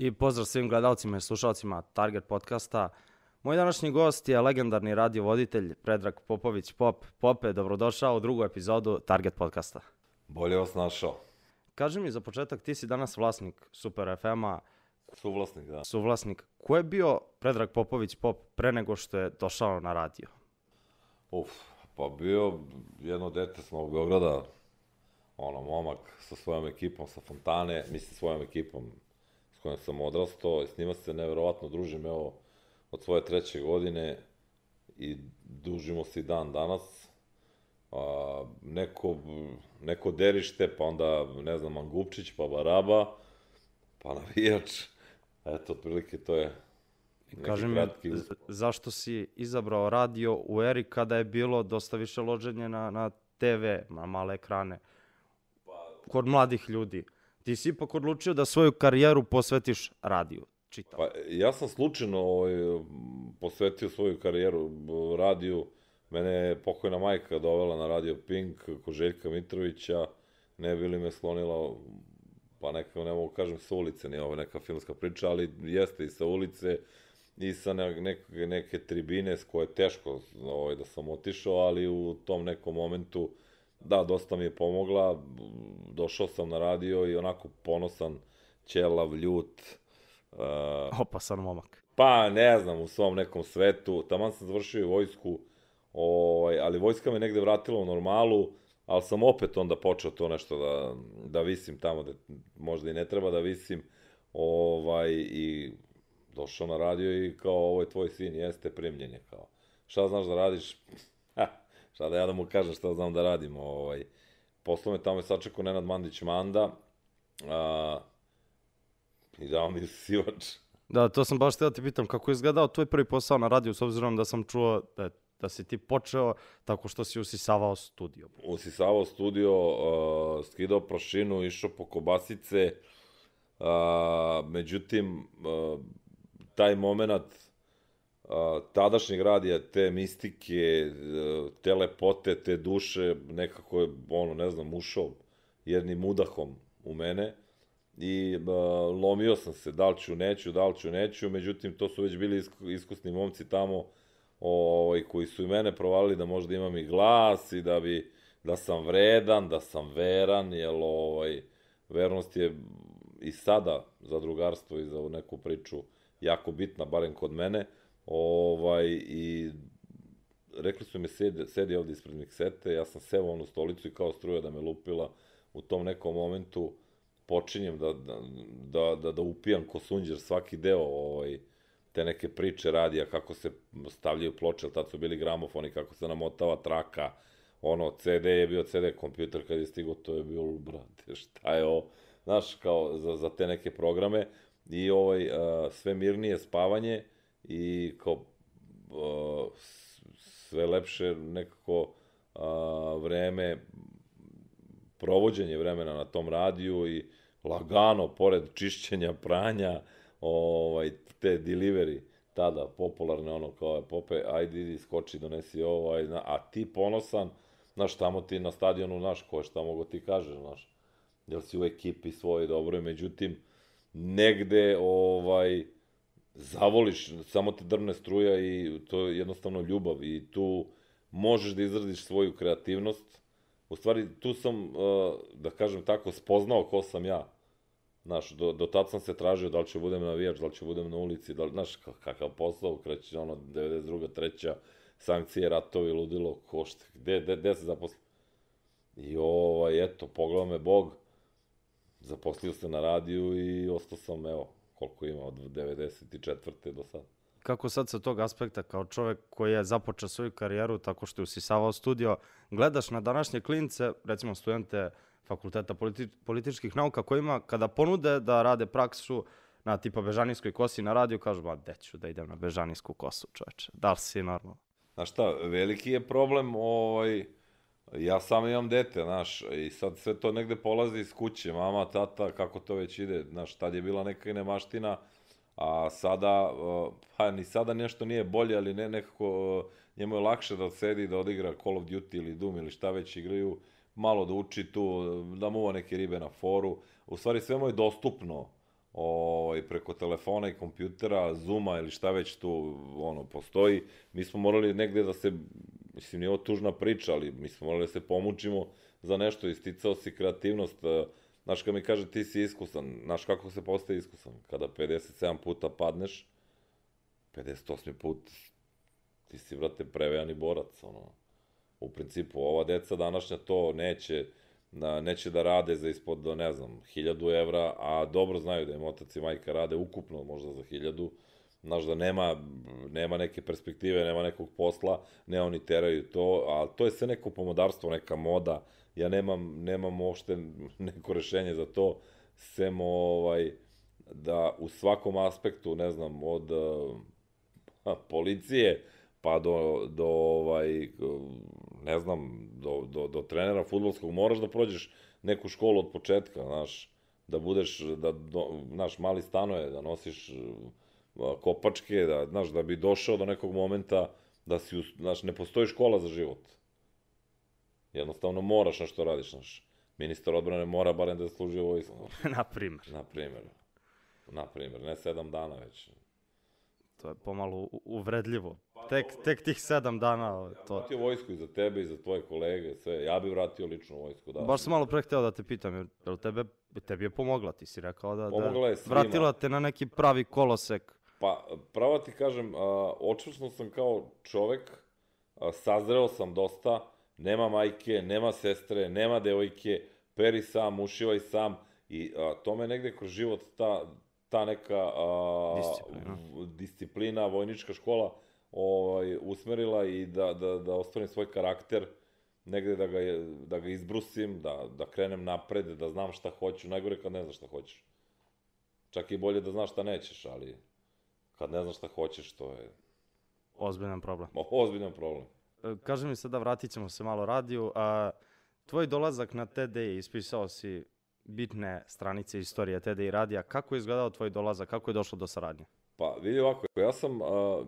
I pozdrav svim gledalcima i slušalcima Target podcasta. Moj današnji gost je legendarni radiovoditelj Predrag Popović Pop. Pope, dobrodošao u drugu epizodu Target podcasta. Bolje vas našao. Kaži mi za početak, ti si danas vlasnik Super FM-a, Suvlasnik, da. suvlasnik. Ko je bio Predrag Popović Pop pre nego što je došao na radio? Uf, pa bio jedno dete s Novog Beograda, ono, momak sa svojom ekipom, sa Fontane, mislim svojom ekipom s kojom sam odrastao, s njima se neverovatno družim, evo, od svoje treće godine i družimo se i dan danas. A, neko, neko derište, pa onda, ne znam, Mangupčić, pa Baraba, pa navijač. Eto, otprilike to je neki Kaži mi, zašto si izabrao radio u eri kada je bilo dosta više loženje na, na TV, na male ekrane, kod mladih ljudi? Ti si ipak odlučio da svoju karijeru posvetiš radiju, čitam. Pa ja sam slučajno ovaj, posvetio svoju karijeru radiju. Mene je pokojna majka dovela na radio Pink kod Željka Mitrovića. Ne bi li me sklonila, pa neka, ne mogu kažem sa ulice, nije ovo neka filmska priča, ali jeste i sa ulice i sa ne, neke, neke tribine s koje je teško ovaj, da sam otišao, ali u tom nekom momentu, da, dosta mi je pomogla. Došao sam na radio i onako ponosan, ćelav, ljut, uh, Opasan momak. Pa, ne znam, u svom nekom svetu. Taman sam završio i vojsku, ovaj, ali vojska me negde vratila u normalu, ali sam opet onda počeo to nešto da, da visim tamo, da možda i ne treba da visim, ovaj, i došao na radio i kao, ovo je tvoj sin, jeste primljen je, kao, šta znaš da radiš? Ha, šta da ja da mu kažem šta znam da radim, ovaj, poslao me tamo je sačekao Nenad Mandić Manda, a, i dao mi sivač. Da, to sam baš htio da ti pitam kako je izgledao tvoj prvi posao na radiju, s obzirom da sam čuo da, da si ti počeo tako što si usisavao studio. usisavao studio, uh, skidao prašinu, išao po kobasice, uh, međutim, uh, taj moment tadašnjeg radija, te mistike, uh, te lepote, te duše, nekako je, ono, ne znam, ušao jednim udahom u mene i uh, lomio sam se, da li ću, neću, da li ću, neću, međutim, to su već bili isku- iskusni momci tamo, ovaj, koji su i mene provalili da možda imam i glas i da bi da sam vredan, da sam veran, jer ovaj, vernost je i sada za drugarstvo i za neku priču jako bitna, barem kod mene. Ovaj, I rekli su mi sedi, sedi ovde ispred miksete, ja sam seo onu stolicu i kao struja da me lupila u tom nekom momentu počinjem da, da, da, da, da upijam ko sunđer svaki deo ovaj, te neke priče radija, kako se stavljaju ploče, tad su bili gramofoni, kako se namotava traka, ono, CD je bio CD kompjuter kad je stigo, to je bilo, brate, šta je ovo, znaš, kao za, za te neke programe, i ovaj, sve mirnije spavanje i kao sve lepše nekako vreme, provođenje vremena na tom radiju i lagano, pored čišćenja, pranja, ovaj, te delivery, tada popularne, ono kao Pope, ajde idi, skoči, donesi ovo, aj, na, a ti ponosan, znaš, tamo ti na stadionu, znaš, ko šta mogo ti kažeš, znaš, jel si u ekipi svojoj dobroj, međutim, negde, ovaj, zavoliš, samo te drvne struja i to je jednostavno ljubav i tu možeš da izradiš svoju kreativnost. U stvari, tu sam, uh, da kažem tako, spoznao ko sam ja. Znaš, do, do tad sam se tražio da li ću budem navijač, da li ću budem na ulici, da li, znaš, ka- kakav posao, kreće ono, 92. treća, sankcije, ratovi, ludilo, ko šta, gde, gde, gde se zaposli? I ovaj, eto, pogledao me Bog, zaposlio se na radiju i ostao sam, evo, koliko ima, od 94. do sad. Kako sad sa tog aspekta, kao čovek koji je započeo svoju karijeru tako što je usisavao studio, gledaš na današnje klince, recimo studente fakulteta politi političkih nauka, kojima kada ponude da rade praksu na tipa Bežanijskoj kosi na radiju, kažu, ba, gde ću da idem na Bežanijsku kosu, čoveče, da li si normalno? Znaš šta, veliki je problem, ovaj, ja sam imam dete, znaš, i sad sve to negde polazi iz kuće, mama, tata, kako to već ide, znaš, tad je bila neka nemaština, a sada, pa ni sada nešto nije bolje, ali ne nekako, njemu je lakše da sedi, da odigra Call of Duty ili Doom ili šta već igraju, malo da uči tu, da muva neke ribe na foru, u stvari sve mu je dostupno, ovaj, preko telefona i kompjutera, Zuma ili šta već tu ono, postoji, mi smo morali negde da se, mislim, nije ovo tužna priča, ali mi smo morali da se pomučimo za nešto, isticao si kreativnost, eh, znaš kad mi kaže ti si iskusan, znaš kako se postaje iskusan, kada 57 puta padneš, 58. put ti si, vrate, prevejani borac, ono, u principu, ova deca današnja to neće, na, neće da rade za ispod, ne znam, 1000 evra, a dobro znaju da im otac i majka rade ukupno možda za 1000, znaš da nema, nema neke perspektive, nema nekog posla, ne oni teraju to, a to je sve neko pomodarstvo, neka moda, ja nemam, nemam uopšte neko rešenje za to, sem ovaj, da u svakom aspektu, ne znam, od a, policije, pa do, do ovaj, ne znam, do, do, do trenera futbolskog moraš da prođeš neku školu od početka, znaš, da budeš, da, do, znaš, mali stanoje, da nosiš kopačke, da, znaš, da bi došao do nekog momenta da si, znaš, ne postoji škola za život. Jednostavno moraš nešto radiš, znaš. Ministar odbrane mora barem da služi vojsku. Na primer. Na primer. Na primer, ne sedam dana već. To je pomalo uvredljivo. Tek, tek tih sedam dana. To... Ja vratio vojsku i za tebe i za tvoje kolege, sve. Ja bih vratio lično vojsku, da. Baš sam malo pre hteo da te pitam, jer tebe, tebi je pomogla, ti si rekao da, pomogla da je svima. vratila te na neki pravi kolosek. Pa, pravo ti kažem, očvrsno sam kao čovek, sazreo sam dosta, nema majke, nema sestre, nema devojke, peri sam, ušivaj sam i a, to me negde kroz život ta, ta neka a, Disciplina. disciplina, vojnička škola ovaj, usmerila i da, da, da ostvarim svoj karakter, negde da ga, da ga izbrusim, da, da krenem napred, da znam šta hoću, najgore kad ne znaš šta hoćeš. Čak i bolje da znaš šta nećeš, ali kad ne znaš šta hoćeš, to je Ozbiljan problem. ozbiljan problem. E, Kaži mi sada, vratit ćemo se malo radiju. A, tvoj dolazak na TDI, ispisao si bitne stranice istorije TDI radija. Kako je izgledao tvoj dolazak? Kako je došlo do saradnje? Pa, vidi ovako, ja sam, a,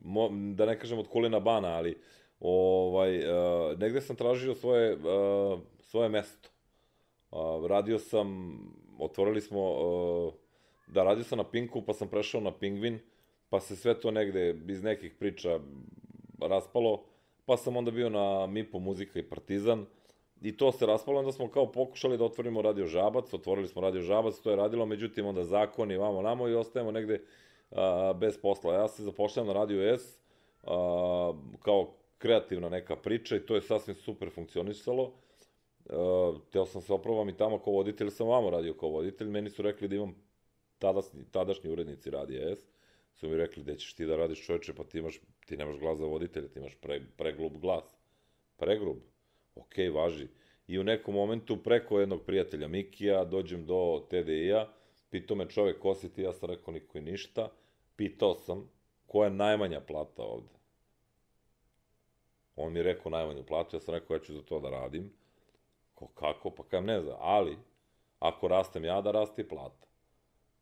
mo, da ne kažem od kolina bana, ali ovaj, a, negde sam tražio svoje, a, svoje mesto. A, radio sam, otvorili smo, a, da radio sam na Pinku, pa sam prešao na Pingvin, pa se sve to negde iz nekih priča raspalo, pa sam onda bio na MIPO Muzika i Partizan, i to se raspalo, onda smo kao pokušali da otvorimo Radio Žabac, otvorili smo Radio Žabac, to je radilo, međutim onda zakoni, vamo namo i ostajemo negde a, bez posla. Ja se zapošljam na Radio S a, kao kreativna neka priča i to je sasvim super funkcionisalo. Uh, teo sam se oprovam i tamo kao voditelj, sam vamo radio kao voditelj, meni su rekli da imam tadašnji, tadašnji urednici Radija S, su mi rekli da ćeš ti da radiš čoveče, pa ti, imaš, ti nemaš glas za voditelja, ti imaš pre, preglub glas. Pregrub ok, važi. I u nekom momentu preko jednog prijatelja Mikija dođem do TDI-a, pitao me čovek ko si ti, ja sam rekao niko i ništa, pitao sam koja je najmanja plata ovde. On mi je rekao najmanju platu, ja sam rekao ja ću za to da radim. Ko kako, pa kajem ne znam, ali ako rastem ja da raste plata.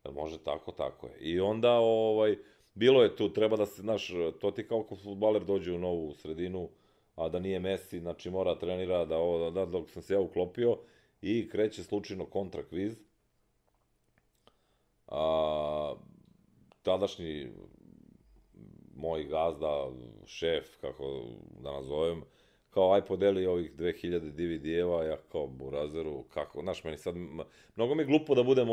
Jel može tako, tako je. I onda, ovaj, bilo je tu, treba da se, znaš, to ti kao ko futbaler dođe u novu sredinu, a da nije Messi, znači mora da trenira da ovo, da, dok sam se ja uklopio i kreće slučajno kontra kviz. A, tadašnji moj gazda, šef, kako da nazovem, kao aj podeli ovih 2000 DVD-eva, ja kao burazeru, kako, znaš, meni sad, mnogo mi je glupo da budem,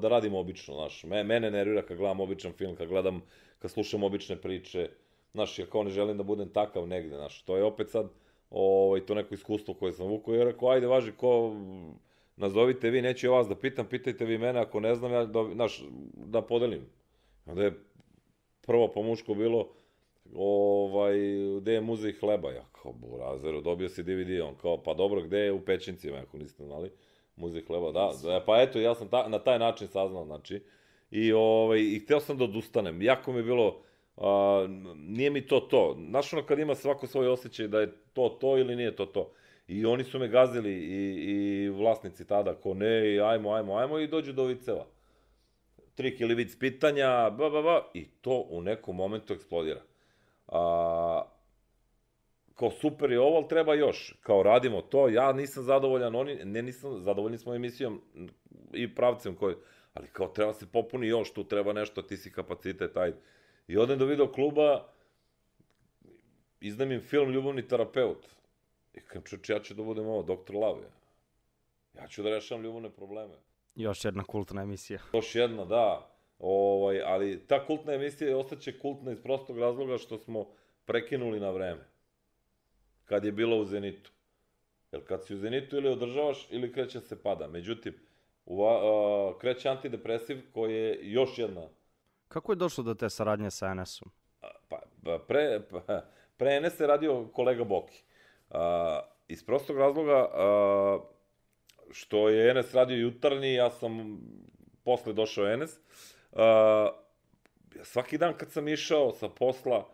da radim obično, znaš, me, mene nervira kad gledam običan film, kad gledam, kad slušam obične priče, Znaš, ja kao ne želim da budem takav negde, znaš, to je opet sad ovaj, to neko iskustvo koje sam vukao i rekao, ajde, važi, ko, nazovite vi, neću ja vas da pitam, pitajte vi mene, ako ne znam, ja da, znaš, da podelim. Onda je prvo po muško bilo, ovaj, gde je muzej hleba? Ja kao, burazeru, dobio si DVD, on kao, pa dobro, gde je u Pećincima, ako niste znali, muzej hleba, da, da, pa eto, ja sam ta, na taj način saznao, znači, i, ovaj, i hteo sam da odustanem, jako mi je bilo, a, nije mi to to. Znaš ono kad ima svako svoj osjećaj da je to to ili nije to to. I oni su me gazili i, i vlasnici tada, ko ne, ajmo, ajmo, ajmo i dođu do viceva. Trik ili vic pitanja, ba, ba, ba, i to u nekom momentu eksplodira. A, kao super je ovo, ali treba još. Kao radimo to, ja nisam zadovoljan, oni, ne nisam, zadovoljni smo emisijom i pravcem koji, ali kao treba se popuni još, tu treba nešto, ti si kapacitet, ajde. I odem do video kluba, izdam im film Ljubavni terapeut. I kam čeče, ja ću da budem ovo, doktor Lave. Ja ću da rešavam ljubavne probleme. Još jedna kultna emisija. Još jedna, da. Ovaj, ali ta kultna emisija ostaće kultna iz prostog razloga što smo prekinuli na vreme. Kad je bilo u Zenitu. Jer kad si u Zenitu ili održavaš ili kreće se pada. Međutim, u, a, kreće antidepresiv koji je još jedna. Kako je došlo do te saradnje sa NS-om? Pa, pa, pre, pa, pre NS je radio kolega Boki. A, iz prostog razloga a, što je NS radio jutarnji, ja sam posle došao NS. A, svaki dan kad sam išao sa posla,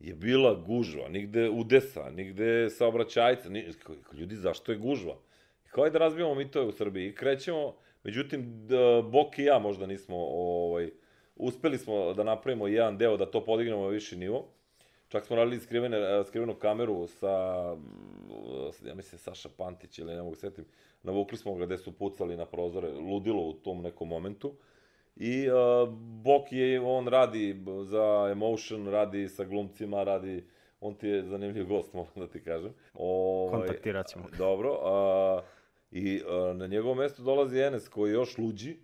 je bila gužva, nigde udesa, nigde saobraćajca, ljudi, zašto je gužva? Kao je da razbijamo mi to u Srbiji i krećemo, međutim, da, Bok i ja možda nismo, ovaj, uspeli smo da napravimo jedan deo, da to podignemo na viši nivo, Čak smo radili skrivene, skrivenu kameru sa, ja mislim, Saša Pantić ili ne mogu setim, navukli smo ga gde su pucali na prozore, ludilo u tom nekom momentu. I uh, Bok je, on radi za Emotion, radi sa glumcima, radi, on ti je zanimljiv gost, moram da ti kažem. O, ovaj, Kontaktirat ćemo. Dobro, a, i a, na njegovo mesto dolazi Enes koji je još luđi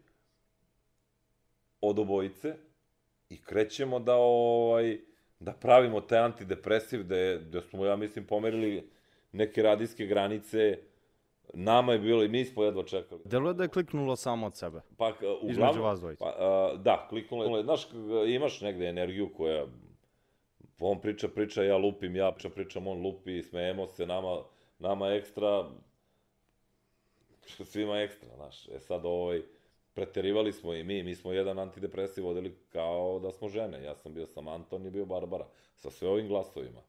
od obojice i krećemo da ovaj da pravimo taj antidepresiv da je, da smo ja mislim pomerili neke radijske granice Nama je bilo i mi smo jedva čekali. Delo je da je kliknulo samo od sebe. Pa, uh, uglavnom, Između vas dvojica. Pa, uh, da, kliknulo je. Znaš, imaš negde energiju koja on priča, priča, ja lupim, ja pričam, pričam, on lupi, smejemo se, nama, nama ekstra, svima ekstra, znaš. E sad, ovaj, preterivali smo i mi, mi smo jedan antidepresiv vodili kao da smo žene. Ja sam bio sam Anton i bio Barbara, sa sve ovim glasovima.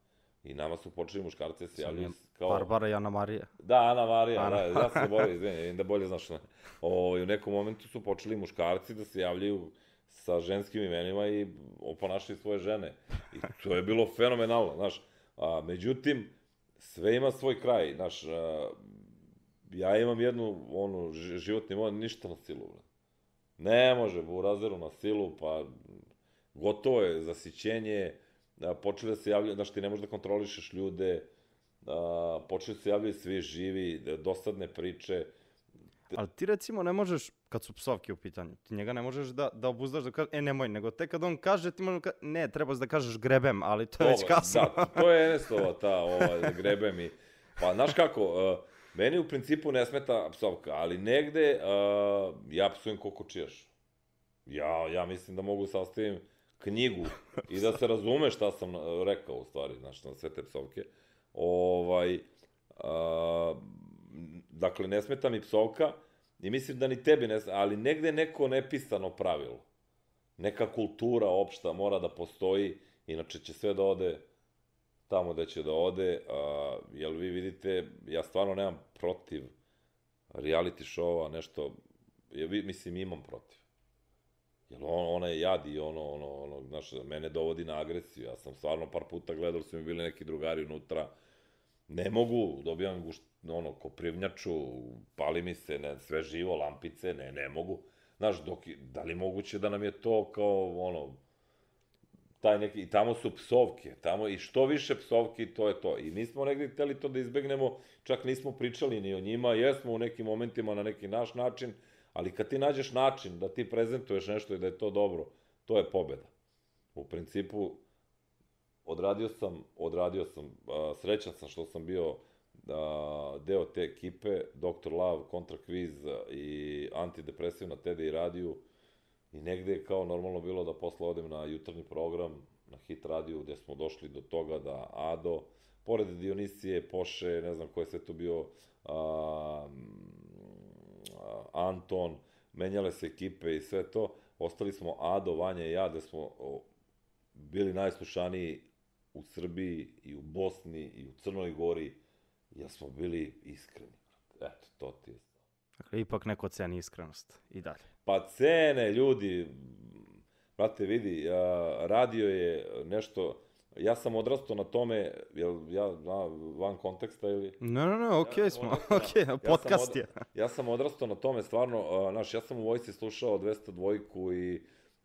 I nama su počeli muškarci se javljaju kao... Barbara i Ana Marija. Da, Ana Marija, Ana. da, ja se bolje, vidim da bolje znaš. O, ovaj, u nekom momentu su počeli muškarci da se javljaju sa ženskim imenima i oponašali svoje žene. I to je bilo fenomenalno, znaš. A, međutim, sve ima svoj kraj, znaš. A, ja imam jednu, ono, životni mod, ništa na silu. Ne može, u razeru na silu, pa gotovo je zasićenje, počeli da se javljaju, znaš, ti ne možeš da kontrolišeš ljude, počeli da se javljaju svi živi, dosadne priče. Ali ti recimo ne možeš, kad su psovke u pitanju, ti njega ne možeš da, da obuzdaš da kaže, e nemoj, nego te kad on kaže, ti možeš da kaže, ne, treba da kažeš grebem, ali to je već kasno. Da, to je Enestova ta, ova, grebem i, pa, znaš kako, uh, meni u principu ne smeta psovka, ali negde uh, ja psujem koliko čijaš. Ja, ja mislim da mogu sastavim knjigu i da se razume šta sam rekao u stvari, znaš, na sve te psovke. Ovaj, a, dakle, ne smeta mi psovka i mislim da ni tebi ne smeta, ali negde neko nepisano pravilo. Neka kultura opšta mora da postoji, inače će sve da ode tamo da će da ode, a, jel vi vidite, ja stvarno nemam protiv reality showa, nešto, ja, mislim imam protiv. Jer on, ona je jad i ono, ono, ono, znaš, mene dovodi na agresiju. Ja sam stvarno par puta gledao, su mi bili neki drugari unutra. Ne mogu, dobijam gušt, ono, koprivnjaču, pali mi se, ne, sve živo, lampice, ne, ne mogu. Znaš, dok, da li moguće da nam je to kao, ono, taj neki, i tamo su psovke, tamo i što više psovki, to je to. I mi smo negdje hteli to da izbegnemo, čak nismo pričali ni o njima, jesmo u nekim momentima na neki naš način, Ali kad ti nađeš način da ti prezentuješ nešto i da je to dobro, to je pobeda. U principu, odradio sam, odradio sam, srećan sam što sam bio deo te ekipe, Dr. Love, Kontra Quiz i antidepresiv na TD i radiju. I negde je kao normalno bilo da posle odem na jutarnji program, na hit radiju, gde smo došli do toga da Ado, pored Dionisije, Poše, ne znam ko je sve tu bio, a, Anton, menjale se ekipe i sve to, ostali smo Ado, Vanja i ja, da smo bili najslušaniji u Srbiji i u Bosni i u Crnoj Gori, jer smo bili iskreni. Eto, to ti je. Dakle, ipak neko ceni iskrenost i dalje. Pa cene, ljudi, brate, vidi, radio je nešto, ja sam odrastao na tome, jel ja na, van konteksta ili... Ne, ne, ne, okej Ja smo, okej, na- podcast sam je. od- Ja sam odrastao na tome, stvarno, uh, znaš, ja sam u vojsci slušao 202 i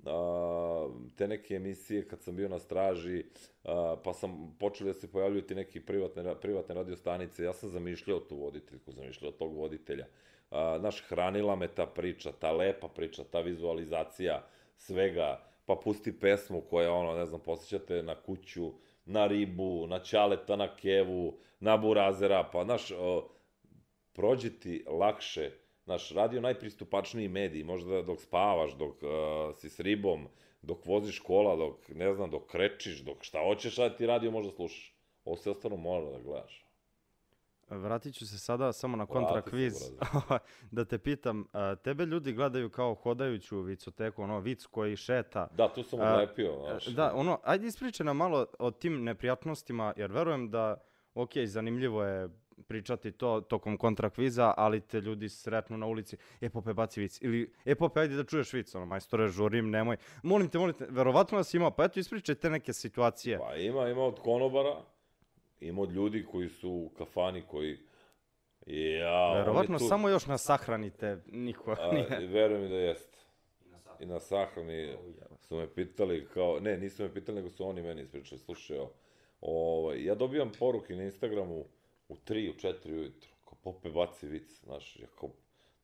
a, te neke emisije kad sam bio na straži, a, pa sam počeli da se pojavljuju ti neki privatne, privatne radio stanice, ja sam zamišljao tu voditeljku, zamišljao tog voditelja. A, znaš, hranila me ta priča, ta lepa priča, ta vizualizacija svega, pa pusti pesmu koja, ono, ne znam, posjećate na kuću, na ribu, na ćaleta, na kevu, na burazera, pa, znaš, prođe ti lakše, znaš, radio najpristupačniji medij, možda dok spavaš, dok uh, si s ribom, dok voziš kola, dok, ne znam, dok krečiš, dok šta hoćeš, a ti radio možda slušaš. Ovo sve ostalo mora da gledaš. Vratit ću se sada samo na kontra kviz, brate. da te pitam, tebe ljudi gledaju kao hodajuću vicoteku, ono, vic koji šeta. Da, tu sam A, odlepio, znaš. Da, ono, ajde ispričaj nam malo o tim neprijatnostima, jer verujem da, ok, zanimljivo je pričati to tokom kontra kviza, ali te ljudi sretnu na ulici, e Pope baci vic, ili e Pope ajde da čuješ vic, ono, majstore žurim, nemoj, molim te, molim te, verovatno nas ima, pa eto ispričaj te neke situacije. Pa ima, ima od konobara, ima od ljudi koji su u kafani, koji... Ja, verovatno tu. samo još nas sahranite, niko A, nije. verujem da jeste. I na sahrani su me pitali kao, ne, nisu me pitali, nego su oni meni ispričali, slušaj, ovaj, ja dobijam poruke na Instagramu u 3, u 4 ujutro, kao Pope baci vic, znaš, ja kao,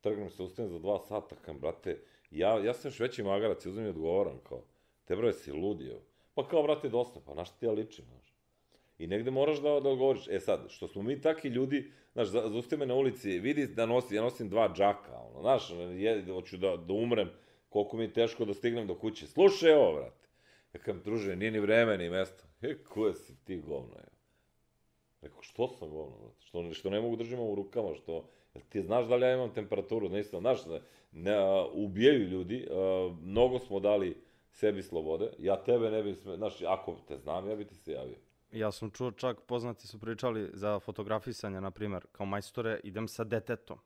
trgnem se, ustanem za dva sata, kam, brate, ja, ja sam još veći magarac, i uzmem i odgovoram, kao, te bre, si ludi, evo. Pa kao, brate, dosta, pa na šta ti ja ličim, znaš. I negde moraš da, da odgovoriš. E sad, što smo mi taki ljudi, znaš, za- zaustavi me na ulici, vidi da nosi, ja nosim dva džaka, ono, znaš, je, hoću da, da umrem, koliko mi je teško da stignem do kuće. Slušaj ovo, brate. Ja kam, druže, nije ni vreme, ni mesto. E, ko si ti govno, je? Rekao, što sam govno, brate? Što, što ne mogu držimo u rukama, što... Jel ti znaš da li ja imam temperaturu? Nisam, znaš, ne, ne, ubijaju ljudi, a, mnogo smo dali sebi slobode, ja tebe ne bih sme, znaš, ako te znam, ja bi ti se javio. Ja sam čuo čak, poznati su pričali za fotografisanje, na primjer, kao majstore, idem sa detetom.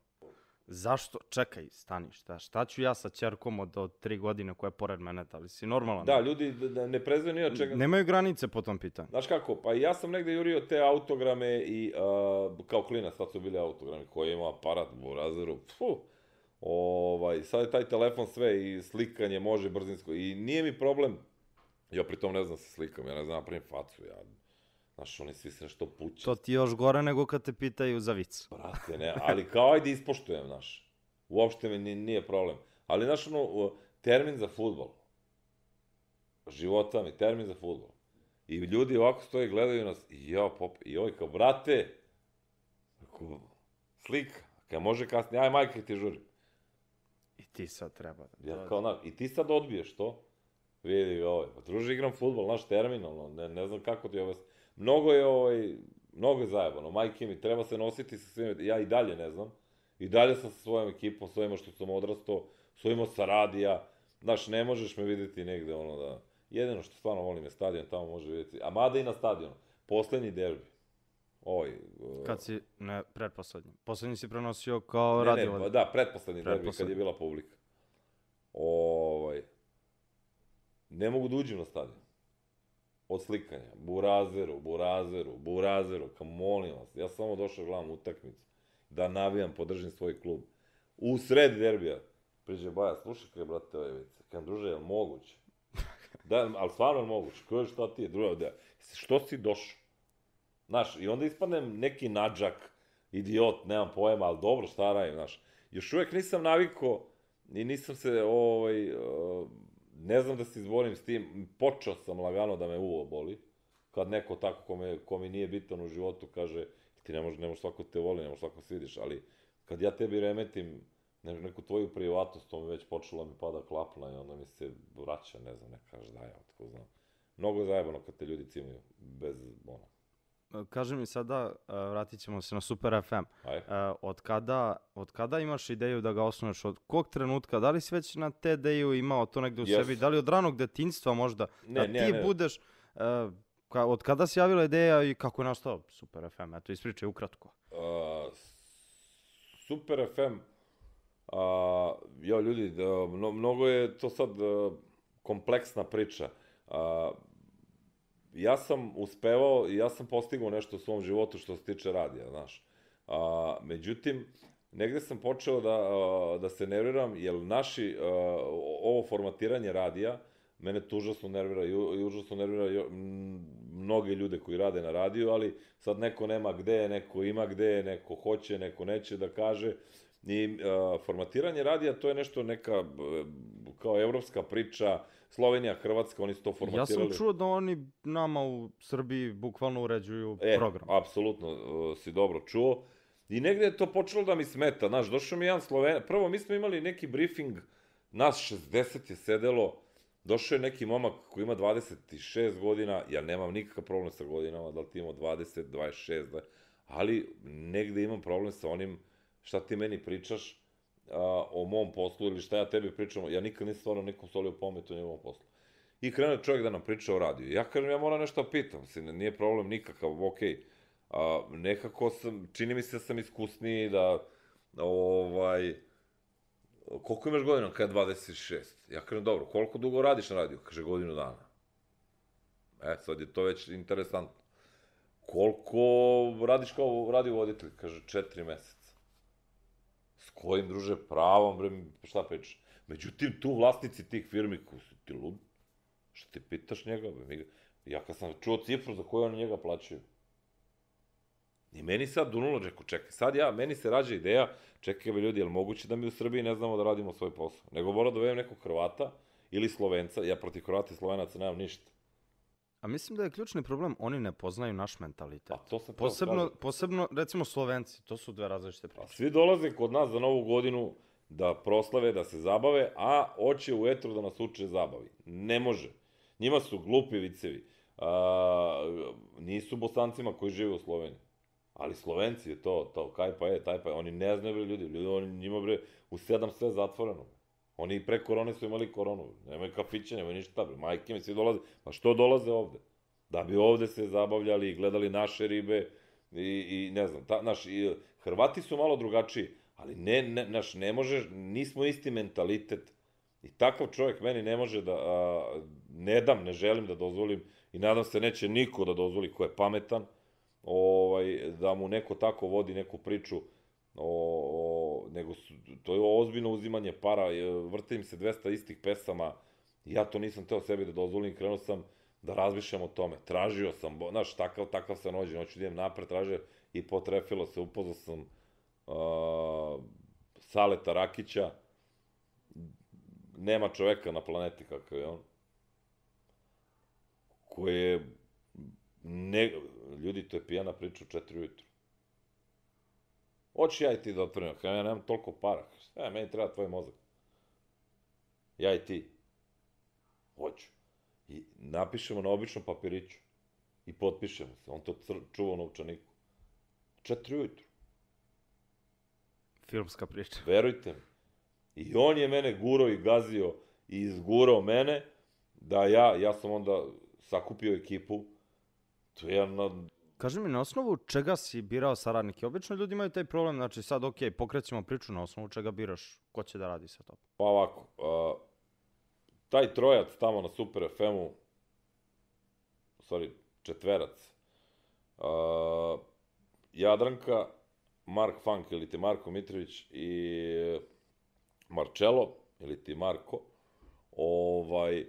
Zašto? Čekaj, stani, šta, šta ću ja sa čerkom od, od tri godine koja je pored mene, da li si normalan? Da, ljudi d- d- ne prezve ni od čega. Nemaju granice po tom pitanju. Znaš kako, pa ja sam negde jurio te autograme i uh, kao klinac, tad su bili autogrami koji ima aparat u razeru, pfu, ovaj, sad je taj telefon sve i slikanje može brzinsko i nije mi problem, ja pritom ne znam se slikam, ja ne znam napravim facu, ja, znaš, oni svi se nešto puće, To ti je još gore nego kad te pitaju za vic. brate, ne, ali kao ajde ispoštujem, znaš, uopšte mi ni- nije problem, ali znaš, ono, termin za futbol, života mi, termin za futbol, I ljudi ovako stoje i gledaju nas, i ja, pop, i ovaj kao, brate, ako, slika, kad može kasnije, aj majka ti žuri. I ti sad treba da... Ja kao, na, i ti sad odbiješ to, vidi ovaj, pa druže igram futbol, naš terminalno, ne, ne znam kako ti ovaj, mnogo je ovaj, mnogo je zajebano, majke mi, treba se nositi sa svime, ja i dalje ne znam, i dalje sam sa svojom ekipom, svojima što sam odrastao, svojima sa radija, znaš, ne možeš me videti negde, ono da, jedino što stvarno volim je stadion, tamo može videti, a mada i na stadionu, poslednji derbi, ovaj, uh, Kad si, ne, pretposlednji. Poslednji si prenosio kao ne, radio. ne, pa da, pretposlednji derbi kad je bila publika. Ovaj, ne mogu da uđem na stadion. Od slikanja. Burazeru, burazeru, burazeru, kam molim vas. Ja sam samo došao gledam utakmicu. Da navijam, podržim svoj klub. U sred derbija. Priđe Baja, slušaj kaj, brate, ovaj vic. Kam, druže, je li moguće? Da, ali stvarno je moguće. Koje šta ti je? Drugo, da, što si došao? Znaš, i onda ispadnem neki nađak, idiot, nemam pojma, ali dobro, šta radim, znaš. Još uvek nisam naviko i nisam se, ovaj, uh, ne znam da se izborim s tim, počeo sam lagano da me uvo boli, kad neko tako ko, me, ko mi nije bitan u životu kaže, ti ne možeš, ne možeš svako te voli, ne možeš svako svidiš, ali kad ja tebi remetim ne, neku tvoju privatnost, to mi već počelo da mi pada klapna i onda mi se vraća, ne znam, neka ždaja, otko znam. Mnogo je zajebano kad te ljudi cimaju, bez, ono, Kaži mi sada, uh, vratit ćemo se na Super FM. aj. Uh, od, kada, od kada imaš ideju da ga osnuješ? Od kog trenutka? Da li si već na te ideju imao to negde u Jes. sebi? Da li od ranog detinjstva možda? Ne, da ne, ti ne. budeš... Uh, ka, od kada se javila ideja i kako je nastao Super FM? Eto, ispričaj ukratko. Uh, Super FM, a, jo, ljudi, da, mno, mnogo je to sad uh, kompleksna priča. A, ja sam uspevao ja sam postigao nešto u svom životu što se tiče radija, znaš. A, međutim, negde sam počeo da, a, da se nerviram, jer naši, a, ovo formatiranje radija, mene to užasno nervira i užasno nervira mnoge ljude koji rade na radiju, ali sad neko nema gde, neko ima gde, neko hoće, neko neće da kaže. I uh, formatiranje radija to je nešto neka kao evropska priča, Slovenija, Hrvatska, oni su to formatirali. Ja sam čuo da oni nama u Srbiji bukvalno uređuju e, program. apsolutno uh, si dobro čuo. I negde je to počelo da mi smeta, znaš, došao mi jedan Sloven... Prvo, mi smo imali neki briefing, nas 60 je sedelo, došao je neki momak koji ima 26 godina, ja nemam nikakav problem sa godinama, da li ti imamo 20, 26, da, ali negde imam problem sa onim šta ti meni pričaš a, o mom poslu ili šta ja tebi pričam, ja nikad nisam stvarno nekom solio pomet o njegovom poslu. I krene čovjek da nam priča o radiju. Ja kažem, ja moram nešto pitam, se, nije problem nikakav, okej. Okay. A, nekako sam, čini mi se da sam iskusniji da, ovaj, koliko imaš godina? Kada 26. Ja kažem, dobro, koliko dugo radiš na radiju? Kaže, godinu dana. E, sad je to već interesantno. Koliko radiš kao radio voditelj? Kaže, četiri meseca. Kojim, druže, pravom, bre, šta pričaš? Međutim, tu vlasnici tih firmi, koji su ti lud, šta ti pitaš njega? Bre? Ja kad sam čuo cifru za koju oni njega plaćaju, I meni sad dunulo, rekao, čekaj, sad ja, meni se rađa ideja, čekaj, ljudi, je li moguće da mi u Srbiji ne znamo da radimo svoj posao? Nego mora da dovedem nekog Hrvata ili Slovenca, ja protiv Hrvata i Slovenaca nemam ništa. A mislim da je ključni problem, oni ne poznaju naš mentalitet. Pa to sam posebno, posebno, recimo, Slovenci, to su dve različite priče. Svi dolaze kod nas za novu godinu da proslave, da se zabave, a hoće u etru da nas uče zabavi. Ne može. Njima su glupi vicevi. A, nisu bosancima koji žive u Sloveniji. Ali Slovenci je to, to, kaj pa je, taj pa je, oni ne znaju bre ljudi, ljudi, oni njima bre, u sedam sve zatvoreno. Oni i pre korone su imali koronu, nemaju kafiće, nemaju ništa, bre, majke mi svi dolaze, pa što dolaze ovde? Da bi ovde se zabavljali i gledali naše ribe i, i ne znam, ta, naš, i, Hrvati su malo drugačiji, ali ne, ne, naš, ne može, nismo isti mentalitet. I takav čovjek meni ne može da, a, ne dam, ne želim da dozvolim i nadam se neće niko da dozvoli ko je pametan, ovaj, da mu neko tako vodi neku priču, o, o, nego su, to je ozbiljno uzimanje para, vrte im se 200 istih pesama, ja to nisam teo sebi da dozvolim, krenuo sam da razmišljam o tome, tražio sam, znaš, takav, takav sam rođen, hoću da idem napred, tražio i potrefilo se, upoznao sam uh, Saleta Rakića, nema čoveka na planeti kakav je on, koji je Ne, ljudi, to je pijana priča u četiri ujutru. Hoću ja i ti da otvorim, ja nemam toliko para. E, meni treba tvoj mozak. Ja i ti. Hoću. I napišemo na običnom papiriću. I potpišemo se. On to čuva u novčaniku. Četiri ujutru. Filmska priča. Verujte mi. I on je mene gurao i gazio i izgurao mene da ja, ja sam onda sakupio ekipu To je jedna... Kaži mi, na osnovu čega si birao saradnike? Obično ljudi imaju taj problem, znači sad, ok, pokrećemo priču, na osnovu čega biraš ko će da radi sa tobom? Pa ovako, uh, taj trojac tamo na Super FM-u, sorry, četverac, uh, Jadranka, Mark Funk ili ti Marko Mitrović i Marcello ili ti Marko, ovaj,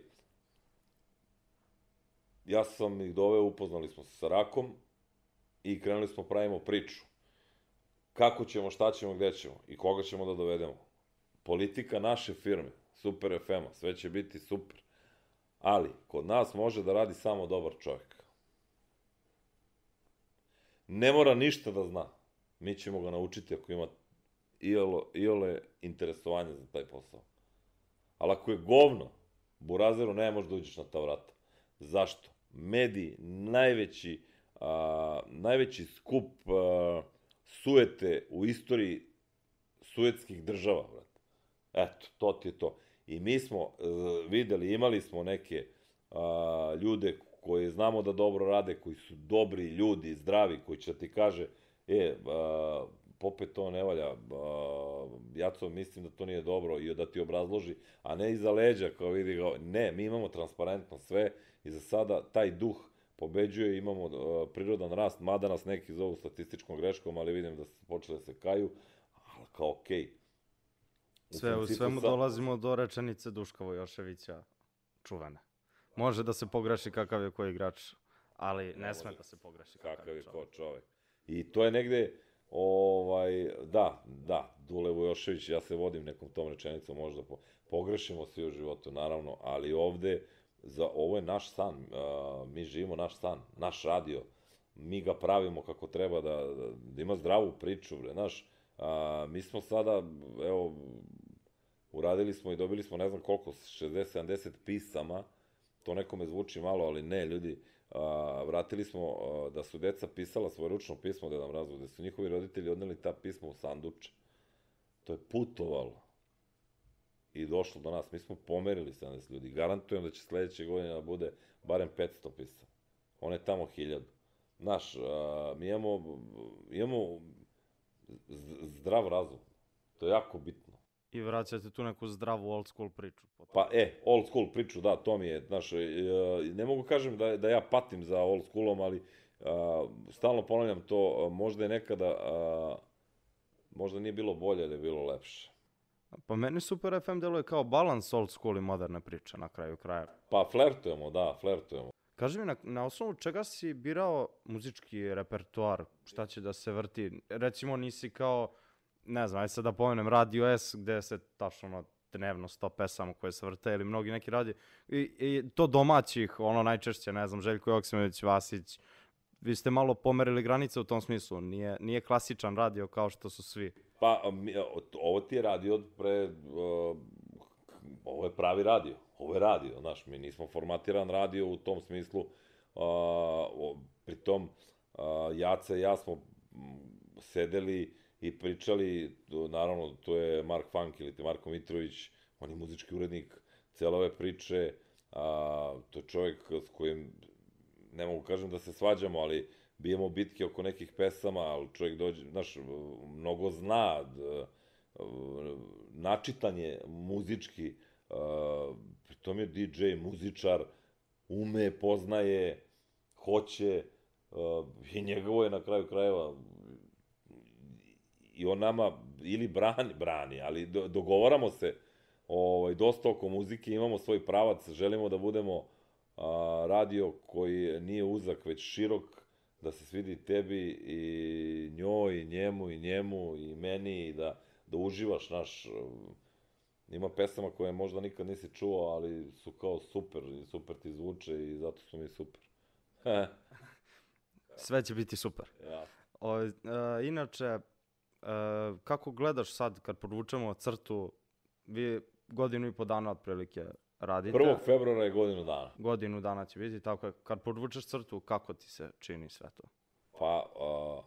ja sam ih doveo, upoznali smo se sa Rakom i krenuli smo pravimo priču. Kako ćemo, šta ćemo, gde ćemo i koga ćemo da dovedemo. Politika naše firme, Super FM-a, sve će biti super. Ali, kod nas može da radi samo dobar čovjek. Ne mora ništa da zna. Mi ćemo ga naučiti ako ima iole, iole interesovanje za taj posao. Ali ako je govno, burazeru ne možeš da uđeš na ta vrata. Zašto? Mediji, najveći, a, najveći skup a, suete u istoriji suetskih država, brate. Eto, to ti je to. I mi smo a, e, videli, imali smo neke a, ljude koje znamo da dobro rade, koji su dobri ljudi, zdravi, koji će da ti kaže, e, a, popet to ne valja, a, to mislim da to nije dobro i da ti obrazloži, a ne iza leđa kao vidi ga, ne, mi imamo transparentno sve i za sada taj duh pobeđuje, imamo uh, prirodan rast, mada nas neki zovu statističkom greškom, ali vidim da su počeli da se kaju, ali kao okej. Okay. Sve u svemu sam... dolazimo do rečenice Duška Vojoševića, čuvene. Može da se pogreši kakav je koji igrač, ali ne, ne sme da se pogreši kakav, kakav je ko čovek. I to je negde, ovaj, da, da, Dule Vojošević, ja se vodim nekom tom rečenicom, možda po, pogrešimo svi u životu, naravno, ali ovde, za, ovo je naš san, mi živimo naš san, naš radio, mi ga pravimo kako treba, da, da, ima zdravu priču, bre, znaš, a, mi smo sada, evo, uradili smo i dobili smo ne znam koliko, 60-70 pisama, to nekome zvuči malo, ali ne, ljudi, a, vratili smo a, da su deca pisala svoje ručno pismo da nam da su njihovi roditelji odneli ta pisma u sanduče. To je putovalo i došlo do nas. Mi smo pomerili 70 ljudi. Garantujem da će sledeće godine da bude barem 500 pisa. On je tamo 1000. Znaš, a, mi imamo, imamo zdrav razum. To je jako bitno. I vraćate tu neku zdravu old school priču. Potom. Pa e, old school priču, da, to mi je, znaš, e, ne mogu kažem da, da ja patim za old schoolom, ali a, stalno ponavljam to, možda je nekada, a, možda nije bilo bolje, da je bilo lepše. Pa meni Super FM deluje kao balans old school i moderne priče na kraju kraja. Pa flertujemo, da, flertujemo. Kaži mi, na, na osnovu čega si birao muzički repertoar? Šta će da se vrti? Recimo, nisi kao, ne znam, aj sad da pomenem Radio S, gde se tačno ono, dnevno sto pesama koje se vrte, ili mnogi neki radi. I, i to domaćih, ono najčešće, ne znam, Željko Joksimović, Vasić, vi ste malo pomerili granice u tom smislu. Nije, nije klasičan radio kao što su svi. Pa, ovo ti je radio pre... Ovo je pravi radio. Ovo je radio, znaš, mi nismo formatiran radio u tom smislu. Uh, pritom, uh, Jaca i ja smo sedeli i pričali, naravno, to je Mark Funk ili te Marko Mitrović, on je muzički urednik cele ove priče, a, to je čovjek s kojim ne mogu kažem da se svađamo, ali bijemo bitke oko nekih pesama, ali čovjek dođe, znaš, mnogo zna, načitan je muzički, pritom je DJ, muzičar, ume, poznaje, hoće, i njegovo je na kraju krajeva, i on nama ili brani, brani, ali dogovaramo se ovaj, dosta oko muzike, imamo svoj pravac, želimo da budemo a, radio koji nije uzak, već širok, da se svidi tebi i njoj, i njemu, i njemu, i meni, i da, da uživaš, naš, ima pesama koje možda nikad nisi čuo, ali su kao super, i super ti zvuče i zato su mi super. Sve će biti super. Ja. O, e, inače, e, kako gledaš sad kad podvučemo crtu, vi godinu i po dana otprilike radite. 1. februara je godinu dana. Godinu dana će biti, tako je. Kad podvučeš crtu, kako ti se čini sve to? Pa, uh,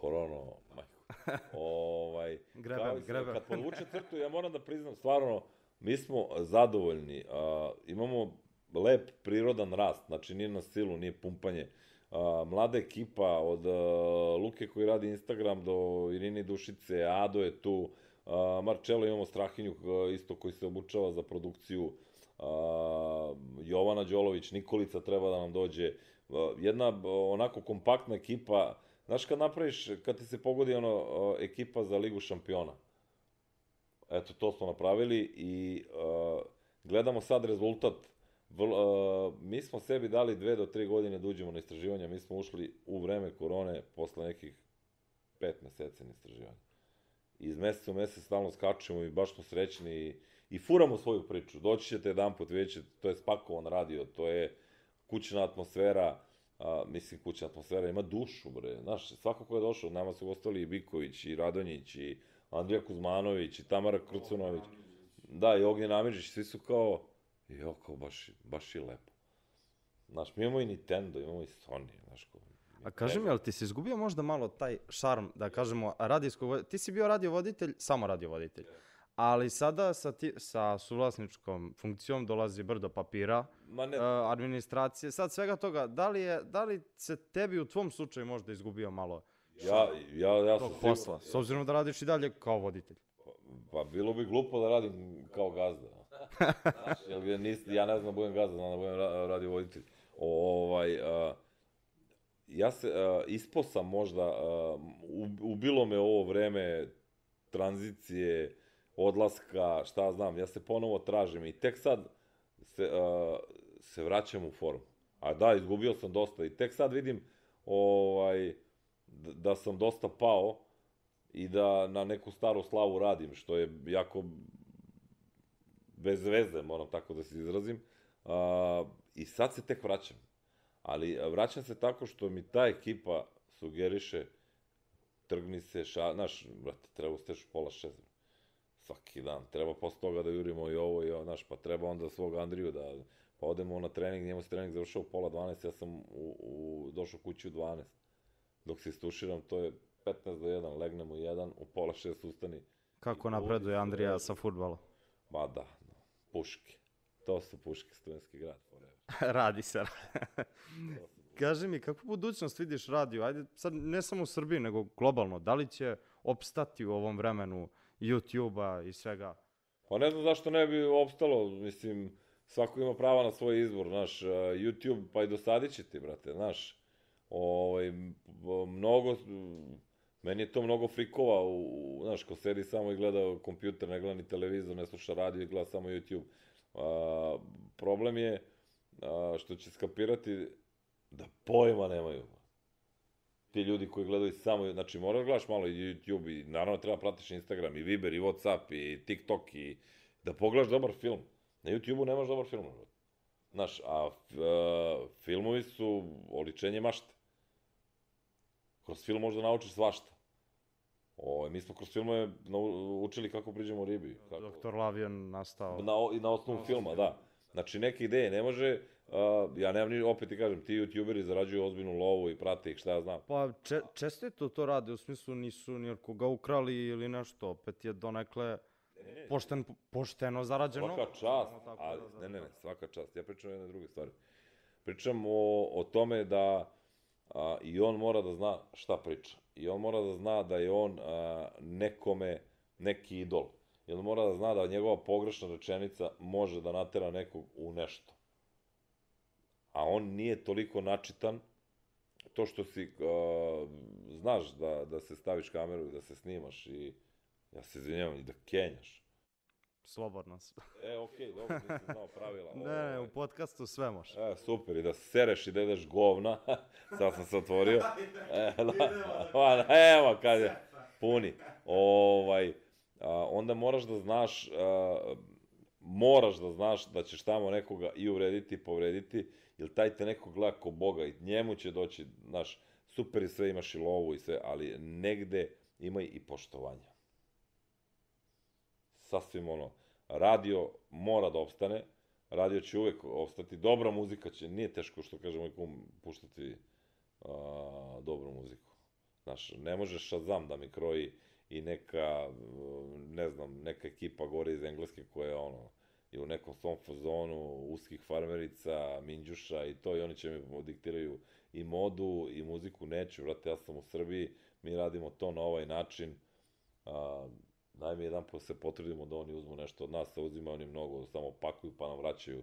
korono, majko. ovaj, greben, greben. Kad podvuče crtu, ja moram da priznam, stvarno, mi smo zadovoljni. Uh, imamo lep prirodan rast, znači nije na silu, nije pumpanje. Uh, mlada ekipa od uh, Luke koji radi Instagram do Irine Dušice, Ado je tu, uh, Marčelo imamo Strahinju uh, isto koji se obučava za produkciju uh, Jovana Đolović, Nikolica treba da nam dođe, uh, jedna onako kompaktna ekipa, znaš kad napraviš, kad ti se pogodi ono uh, ekipa za Ligu šampiona, eto to smo napravili i uh, gledamo sad rezultat, Vl, uh, mi smo sebi dali dve do tri godine da uđemo na istraživanja, mi smo ušli u vreme korone posle nekih pet meseci na istraživanja. Iz meseca u mesec stalno skačemo i baš smo srećni i i furamo svoju priču. Doći ćete jedan put, vidjet ćete, to je spakovan radio, to je kućna atmosfera, a, mislim kućna atmosfera ima dušu, bre. Znaš, svako ko je došao, nama su ostali i Biković, i Radonjić, i Andrija Kuzmanović, i Tamara Krucunović. Da, i Ognjen Amidžić, svi su kao, jo, kao baš, baš i lepo. Znaš, mi imamo i Nintendo, imamo i Sony, znaš, kao, A kaži mi, ali ti si izgubio možda malo taj šarm, da kažemo, radijskog, ti si bio radiovoditelj, samo radiovoditelj. Ali sada sa, ti, sa suvlasničkom funkcijom dolazi brdo papira, Ma ne... uh, administracije, sad svega toga, da li, je, da li se tebi u tvom slučaju možda izgubio malo Ja, ja, ja sam posla, s obzirom da radiš i dalje kao voditelj? Pa, bilo bi glupo da radim kao gazda. Znaš, jer nis, ja ne znam da budem gazda, znam da budem radio voditelj. O, ovaj, a, ja se, uh, ispo sam možda, uh, ubilo me ovo vreme tranzicije, odlaska, šta znam, ja se ponovo tražim i tek sad se, uh, se vraćam u formu. A da, izgubio sam dosta i tek sad vidim ovaj, da sam dosta pao i da na neku staru slavu radim, što je jako bez veze, moram tako da se izrazim. Uh, I sad se tek vraćam. Ali vraćam se tako što mi ta ekipa sugeriše trgni se, ša, znaš, brate, treba usteš pola šest, svaki dan, treba posle toga da jurimo i ovo i ovo, znaš, pa treba onda svog Andriju da, pa odemo na trening, njemu se trening završao u pola 12, ja sam u, u, došao kući u 12. Dok se istuširam, to je 15 do 1, legnem u 1, u pola 6 ustani. Kako napreduje Andrija sa futbalom? Ma da, no, puške. To su puške, studentski grad. Radi se. Kaži mi, kakvu budućnost vidiš radio? Ajde, sad ne samo u Srbiji, nego globalno. Da li će opstati u ovom vremenu YouTube-a i svega? Pa ne znam zašto ne bi opstalo, mislim, svako ima prava na svoj izbor, znaš, YouTube, pa i dosadit će ti, brate, znaš, ovaj, mnogo, meni je to mnogo frikova, u, znaš, ko sedi samo i gleda kompjuter, ne gleda ni televizor, ne sluša radio i gleda samo YouTube. A, problem je a, što će skapirati da pojma nemaju. Ti ljudi koji gledaju samo, znači moraš da gledaš malo i YouTube i naravno treba pratiš Instagram i Viber i Whatsapp i TikTok i da pogledaš dobar film. Na YouTube-u nemaš dobar film. Znaš, a, a filmovi su oličenje mašte. Kroz film možda naučiš svašta. O, mi smo kroz filmove učili kako priđemo ribi. Kako... Doktor Lavion nastao. Na, na osnovu filma, da. Znači, neke ideje ne može, uh, ja nemam ni, opet ti kažem, ti youtuberi zarađuju ozbiljnu lovu i prate ih, šta ja znam. Pa če, čestito to rade, u smislu nisu ni koga ukrali ili nešto, opet je donekle ne, pošten, pošteno zarađeno. Svaka čast, ali, da ne, ne, ne, svaka čast. Ja pričam o jedne druge stvari. Pričam o, o tome da a, i on mora da zna šta priča. I on mora da zna da je on a, nekome neki idol. On mora da zna da njegova pogrešna rečenica može da natera nekog u nešto. A on nije toliko načitan, to što si, uh, znaš da, da se staviš kameru i da se snimaš i, ja se izvinjavam, i da kenjaš. Slobodno. e, okej, okay, dobro, nisi znao pravila. ne, ne, u podcastu sve može. E, super, i da sereš i da ideš govna. Sad sam se otvorio. E, da, evo kad je, puni. Ovaj, a, onda moraš da znaš, a, moraš da znaš da ćeš tamo nekoga i uvrediti i povrediti, jer taj te neko gleda ko Boga i njemu će doći, znaš, super i sve, imaš i lovu i sve, ali negde ima i poštovanja. Sasvim ono, radio mora da opstane, radio će uvek opstati, dobra muzika će, nije teško što kaže moj kum, puštati a, dobru muziku. Znaš, ne možeš Shazam da mi kroji i neka, ne znam, neka ekipa gore iz Engleske koja je ono, je u nekom svom fazonu uskih farmerica, minđuša i to i oni će mi diktiraju i modu i muziku neću, vrate, ja sam u Srbiji, mi radimo to na ovaj način, a, daj mi jedan put se potrudimo da oni uzmu nešto od nas, a uzima oni mnogo, samo pakuju pa nam vraćaju,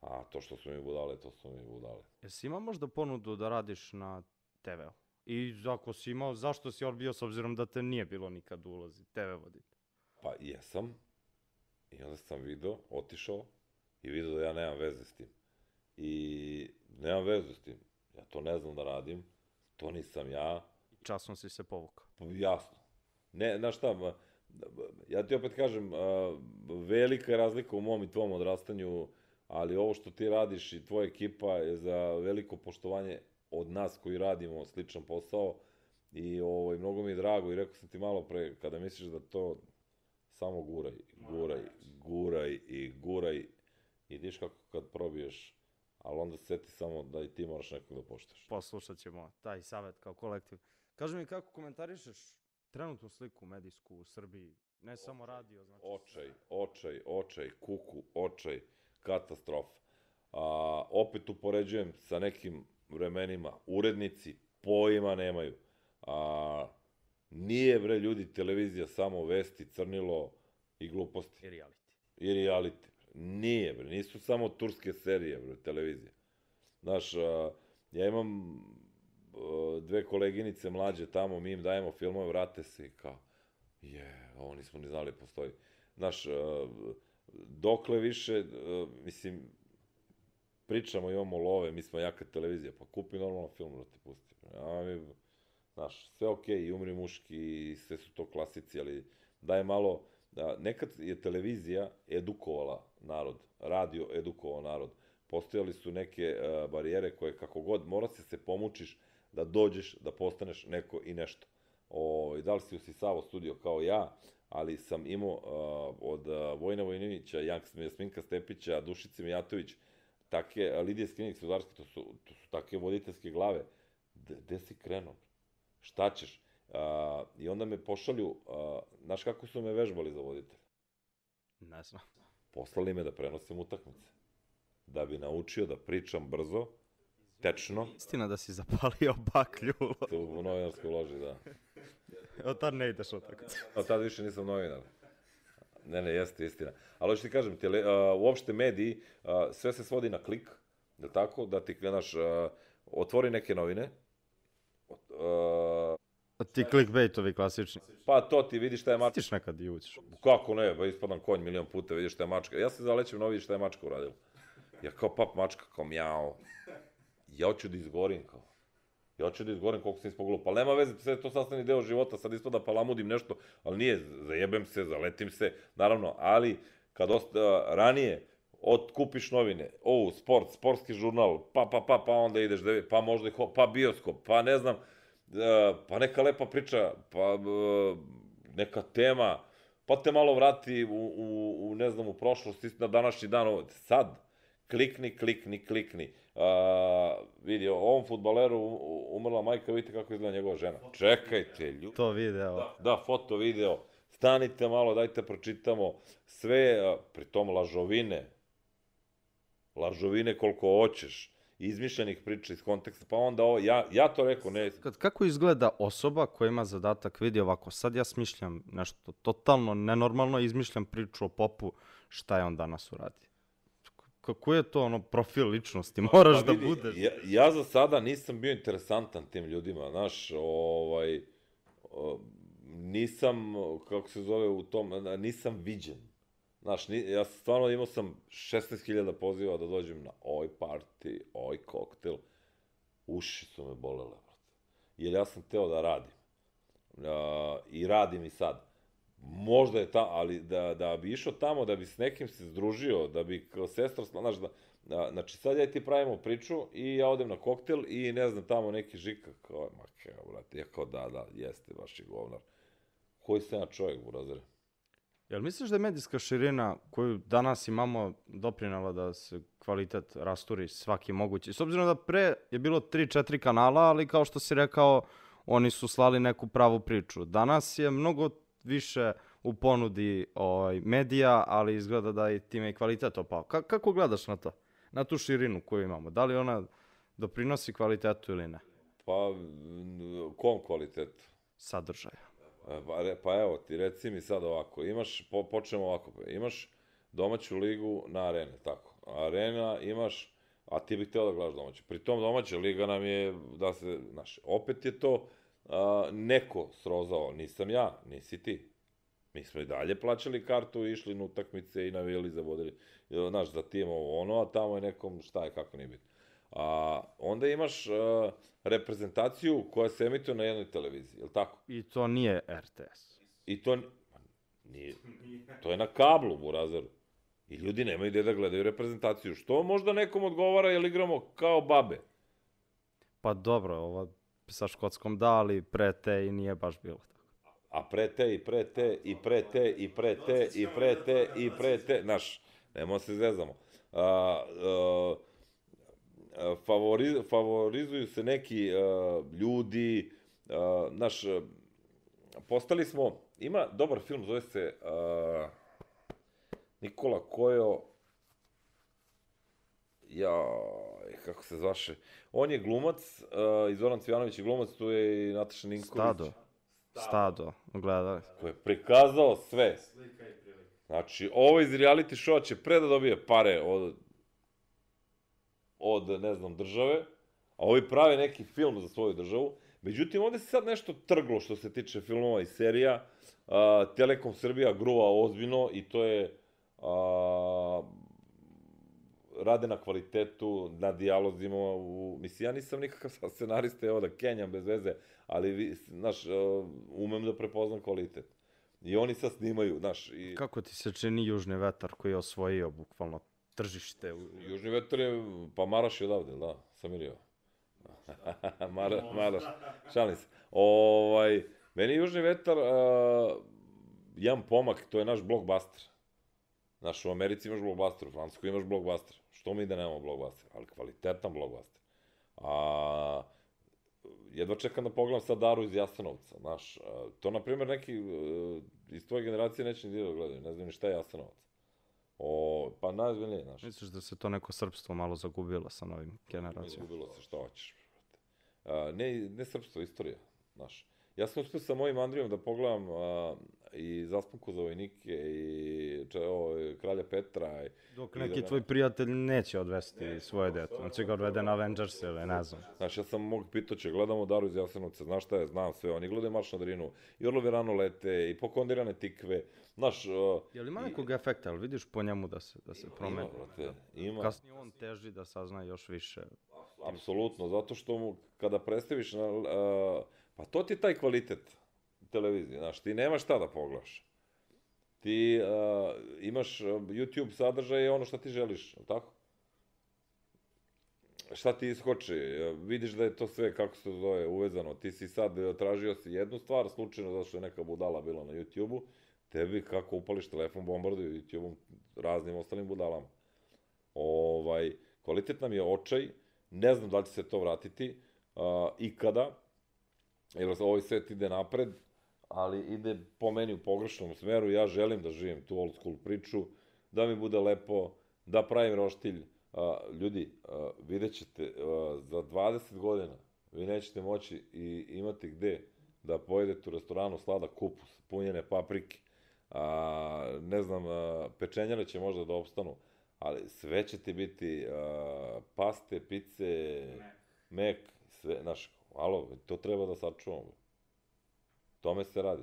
a to što su mi budale, to su mi budale. Jesi imao možda ponudu da radiš na TV-u? I ako si imao, zašto si odbio s obzirom da te nije bilo nikad u ulozi, TV voditi? Pa jesam. I onda sam video, otišao i video da ja nemam veze s tim. I nemam vezu s tim. Ja to ne znam da radim. To nisam ja. Časno si se povukao. Pa, jasno. Ne, znaš šta, ja ti opet kažem, velika je razlika u mom i tvom odrastanju, ali ovo što ti radiš i tvoja ekipa je za veliko poštovanje od nas koji radimo sličan posao i ovaj, mnogo mi je drago i rekao sam ti malo pre, kada misliš da to samo guraj, guraj, guraj i guraj i diš kako kad probiješ, ali onda seti samo da i ti moraš nekog da poštaš. Poslušat ćemo taj savet kao kolektiv. Kaži mi kako komentarišeš trenutnu sliku medijsku u Srbiji, ne samo radio, znači... Očaj, očaj, očaj, kuku, očaj, katastrofa. A, opet upoređujem sa nekim vremenima urednici pojma nemaju. A, nije, bre, ljudi, televizija samo vesti, crnilo i gluposti. I reality. I reality. Nije, bre, nisu samo turske serije, bre, televizija. Znaš, a, ja imam dve koleginice mlađe tamo, mi im dajemo filmove, vrate se i kao, je, ovo nismo ni znali postoji. Znaš, uh, dokle više, mislim, pričamo, imamo love, mi smo jaka televizija, pa kupi normalno film da te pusti. A mi, znaš, sve okej, okay, i umri muški, i sve su to klasici, ali daj malo, da, nekad je televizija edukovala narod, radio edukovao narod. Postojali su neke uh, barijere koje kako god, mora se se pomučiš da dođeš, da postaneš neko i nešto. O, i da li si usisavao studio kao ja, ali sam imao uh, od uh, Vojna Vojninića, Jasminka Stepića, Dušice Mijatović, take, Lidije Skrinik Sudarski, to su, to su take voditeljske glave. Gde si krenuo? Šta ćeš? Uh, I onda me pošalju, uh, znaš kako su me vežbali za voditelj? Ne znam. Poslali me da prenosim utakmice. Da bi naučio da pričam brzo, tečno. Istina da si zapalio baklju. U novinarskoj loži, da. Od tad ne ideš utakmice. Od tad više nisam novinar. Ne, ne, jeste istina. Ali hoću ti kažem, tele, uh, uopšte mediji, uh, sve se svodi na klik, da tako, da ti, znaš, uh, otvori neke novine, uh, Ti clickbaitovi klasični. pa to ti vidiš šta je mačka. Tiš nekad i uđeš. Kako ne, pa ispadam konj milion puta, vidiš šta je mačka. Ja se zalećem vidiš šta je mačka uradila. Ja kao pap mačka, kao mjao. Ja hoću da izgorim, kao. Ja hoću da izgorim koliko sam ispogledao. Pa nema veze, sve to sastavni deo života, sad ispada palamudim nešto, ali nije, zajebem se, zaletim se, naravno, ali kad osta, ranije otkupiš novine, o, sport, sportski žurnal, pa, pa, pa, pa onda ideš, da, pa možda pa bioskop, pa ne znam, pa neka lepa priča, pa neka tema, pa te malo vrati u, u, u ne znam, u prošlost, na današnji dan, ovo, sad, klikni, klikni, klikni. A, vidi, ovom futbaleru umrla majka, vidite kako izgleda njegova žena. Čekajte, ljudi. To video. Da, foto, video. Stanite malo, dajte pročitamo. Sve, a, pritom lažovine. Lažovine koliko hoćeš. Izmišljenih priča iz konteksta. Pa onda ovo, ja, ja to rekao, ne, Kad, kako izgleda osoba koja ima zadatak, vidi ovako, sad ja smišljam nešto totalno nenormalno, izmišljam priču o popu, šta je on danas uradio? Kako je to ono profil ličnosti, moraš Pa da vidi, budeš. Ja, ja za sada nisam bio interesantan tim ljudima, znaš, ovaj, nisam, kako se zove u tom, nisam viđen. Znaš, ni, ja stvarno imao sam 16.000 poziva da dođem na oj party, oj koktel. Uši su me bolele, brate. Jer ja sam teo da radim. A, I radim i sad. Možda je ta, ali da, da bi išao tamo, da bi s nekim se združio, da bi kao sestra, znaš, da, da, znači sad ja ti pravimo priču i ja odem na koktel i ne znam, tamo neki žika, kao, ma kao, brate, ja kao, da, da, jeste, baš i govnar. Koji sam ja čovjek, burazere? Jel misliš da je medijska širina koju danas imamo doprinala da se kvalitet rasturi svaki mogući? S obzirom da pre je bilo 3-4 kanala, ali kao što si rekao, oni su slali neku pravu priču. Danas je mnogo više u ponudi ovaj, medija, ali izgleda da je time i kvalitet opao. Ka kako gledaš na to? Na tu širinu koju imamo? Da li ona doprinosi kvalitetu ili ne? Pa, kom kvalitetu? Sadržaja. E, Pa, re- pa evo ti, reci mi sad ovako, imaš, po, počnemo ovako, imaš domaću ligu na arene, tako. Arena imaš, a ti bih hteo da gledaš domaću. Pri tom domaća liga nam je, da se, znaš, opet je to a, neko srozao, nisam ja, nisi ti. Mi smo i dalje plaćali kartu, išli na utakmice i navijali, zavodili, e, znaš, za tim ovo ono, a tamo je nekom šta je, kako nije bitno. A, onda imaš a, reprezentaciju koja se emituje na jednoj televiziji, je li tako? I to nije RTS. I to nije, to je na kablu, burazeru. I ljudi nemaju gde da gledaju reprezentaciju. Što možda nekom odgovara jer igramo kao babe. Pa dobro, ovo sa Škotskom da, ali pre te i nije baš bilo tako. A pre te i pre te i pre te i pre te i pre te i pre te, znaš, nemo se zezamo. A, a, favori, favorizuju se neki a, ljudi, a, znaš, postali smo, ima dobar film, zove se a, Nikola Kojo, ja, kako se zvaše, on je glumac, uh, i Zoran Cvijanović je glumac, tu je i Nataša Ninković. Stado. Stado, gledali. Koji je prikazao sve. Znači, ovo iz reality showa će pre da dobije pare od, od, ne znam, države, A ovi prave neki film za svoju državu. Međutim, ovde se sad nešto trglo što se tiče filmova i serija. A, Telekom Srbija gruva ozbiljno i to je a, rade na kvalitetu, na dijalozima, u, mislim, ja nisam nikakav scenarista, evo da kenjam bez veze, ali, vi, znaš, umem da prepoznam kvalitet. I oni sad snimaju, znaš... I... Kako ti se čini Južni vetar koji je osvojio bukvalno tržište? U... Južni vetar je, pa Maraš je odavde, da, sam Ilio. Mara, Maraš, šalim se. Ovaj, meni Južni vetar, uh, jedan pomak, to je naš blockbuster. Znaš, u Americi imaš blockbuster, u Francuskoj imaš blockbuster. Što mi da nemamo blockbuster? Ali kvalitetan blockbuster. A, jedva čekam da pogledam sad Daru iz Jasenovca, znaš. To, na primjer, neki e, iz tvoje generacije neće ni da gledaju, ne znam ni šta je Jasenovac. O, pa najzbiljnije, znaš. Misliš da se to neko srpstvo malo zagubilo sa novim generacijama? Zagubilo se, šta hoćeš. A, ne, ne srpstvo, istorija, znaš. Ja sam uspio sa mojim Andrijom da pogledam a, i Zaspanku za vojnike i če, o, Kralja Petra. I, Dok neki da, tvoj prijatelj neće odvesti ne, svoje dete, on će ga odvede na Avengers ili ne znam. Znaš, ja sam mog će, gledamo Daru iz Jasenovca, znaš šta je, znam sve, oni gledaju Marš na Drinu, i Orlovi rano lete, i pokondirane tikve, znaš... Uh, je li ima nekog efekta, ali vidiš po njemu da se, da se promeni? Ima, brate, ima. Kasnije on teži da sazna još više. Apsolutno, zato što mu, kada predstaviš na... Uh, pa to ti je taj kvalitet televizije, znaš, ti nemaš šta da pogledaš. Ti uh, imaš YouTube sadržaj i ono što ti želiš, tako? Šta ti iskoči? Vidiš da je to sve, kako se zove, uvezano. Ti si sad tražio si jednu stvar, slučajno zato što je neka budala bila na YouTube-u, tebi kako upališ telefon bombarduju YouTube-om raznim ostalim budalama. Ovaj, kvalitet nam je očaj, ne znam da li će se to vratiti, uh, ikada, jer ovaj svet ide napred, ali ide po meni u pogrešnom smeru, ja želim da živim tu old school priču, da mi bude lepo, da pravim roštilj. A, ljudi, a, vidjet ćete, a, za 20 godina vi nećete moći i imati gde da pojedete u restoranu slada kupus, punjene paprike, a, ne znam, a, pečenjare će možda da opstanu, ali sve će ti biti a, paste, pice, mek, sve, znaš, alo, to treba da sačuvamo tome se radi.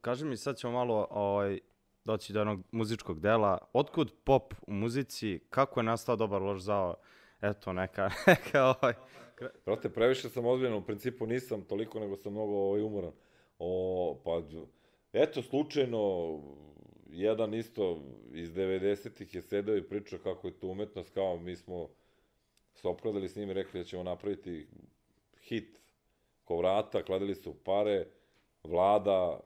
Kaži mi, sad ćemo malo ovaj, doći do jednog muzičkog dela. Otkud pop u muzici? Kako je nastao dobar loš zao? Eto, neka, neka ovaj... Brate, previše sam ozbiljan, u principu nisam toliko, nego sam mnogo ovaj, umoran. O, pa, eto, slučajno, jedan isto iz 90-ih je sedeo i pričao kako je to umetnost, kao mi smo se opkladali s njim i rekli da ćemo napraviti hit ko vrata, kladili su pare, vlada,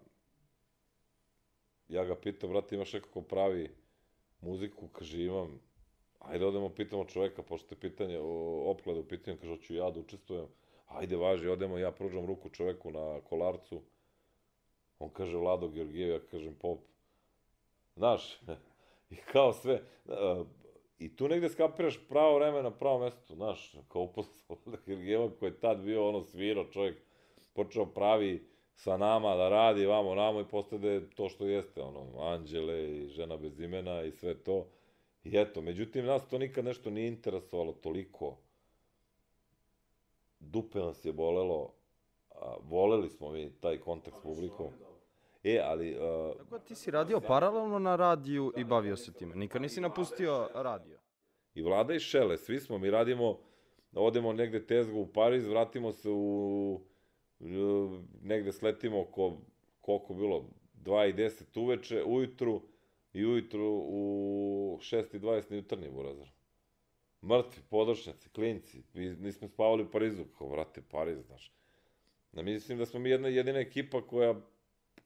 ja ga pitam, brate, imaš nekako pravi muziku, kaže, imam, ajde odemo pitamo čoveka, pošto je pitanje o opkladu u pitanju, kaže, hoću ja da učestvujem, ajde važi, odemo, ja pružam ruku čoveku na kolarcu, on kaže Vlado Georgijev, ja kažem pop, znaš, i kao sve, i tu negde skapiraš pravo vreme na pravo mesto, znaš, kao uposao Vlada Georgijeva koji je tad bio ono svirao čovjek, počeo pravi sa nama da radi vamo namo i postade to što jeste, ono, anđele i žena bez imena i sve to. I eto, međutim, nas to nikad nešto nije interesovalo toliko. Dupe nas je bolelo, a, voleli smo mi taj kontakt s publikom. E, ali... Uh, Tako ti si radio paralelno na radiju i bavio se time. Nikad nisi napustio radio. I Vlada i Šele, svi smo, mi radimo, odemo negde tezgu u Pariz, vratimo se u negde sletimo oko, koliko bilo, 2 i 10 uveče, ujutru, i ujutru u 6 i 20 na jutarnji burazar. Mrtvi, podršnjaci, klinci, mi nismo spavali u Parizu, kao vrate, Pariz, znaš. Ja mislim da smo mi jedna jedina ekipa koja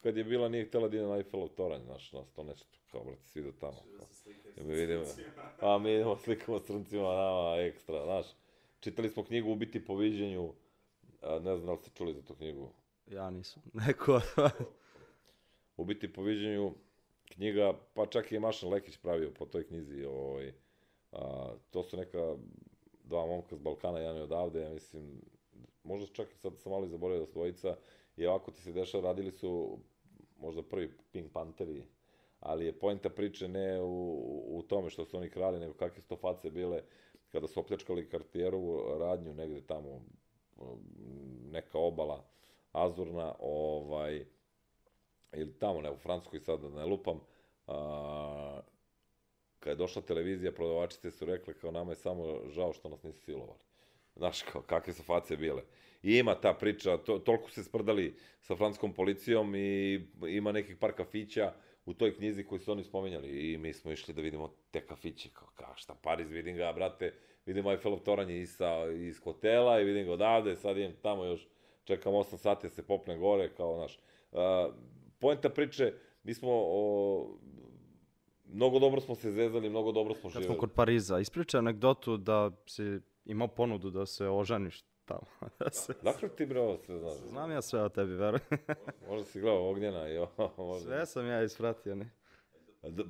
kad je bila nije htela da ide na Eiffelov toranj, znaš, nas to nešto, kao, brate, svi do tamo. Kao. Mi vidimo, a mi idemo slikamo s crncima, nama ekstra, znaš. Čitali smo knjigu Ubiti po viđenju, A, ne znam da li ste čuli za tu knjigu. Ja nisam. Neko U biti po viđenju knjiga, pa čak i Mašan Lekić pravio po toj knjizi. Ovaj, a, to su neka dva momka s Balkana, jedan je odavde, ja mislim, možda čak i sad sam malo zaboravio da su dvojica, i ovako ti se dešava, radili su možda prvi Pink Pantheri, ali je pojenta priče ne u, u tome što su oni krali, nego kakve su to face bile, kada su opljačkali kartijeru radnju negde tamo, neka obala azurna, ovaj, ili tamo, ne, u Francuskoj sad da ne lupam, a, kad je došla televizija, prodavačice su rekli kao nama je samo žao što nas nisu silovali. Znaš, kao, kakve su face bile. I ima ta priča, to, toliko se sprdali sa francuskom policijom i ima nekih par kafića u toj knjizi koji su oni spomenjali. I mi smo išli da vidimo te kafiće, kao, kao šta, Pariz, vidim ga, brate, vidim Eiffelov toranje iz, iz hotela i vidim ga odavde, sad idem tamo još, čekam 8 sati da se popne gore, kao, znaš. Uh, poenta priče, mi smo o, mnogo dobro smo se zezali, mnogo dobro smo živjeli. Kad smo kod Pariza, ispričaj anegdotu da si imao ponudu da se oženiš tamo. da se... Dakle ti bre ovo sve znaš? Znam ja sve o tebi, verujem. možda si gledao Ognjena i ovo. Možda... Sve sam ja ispratio, ne?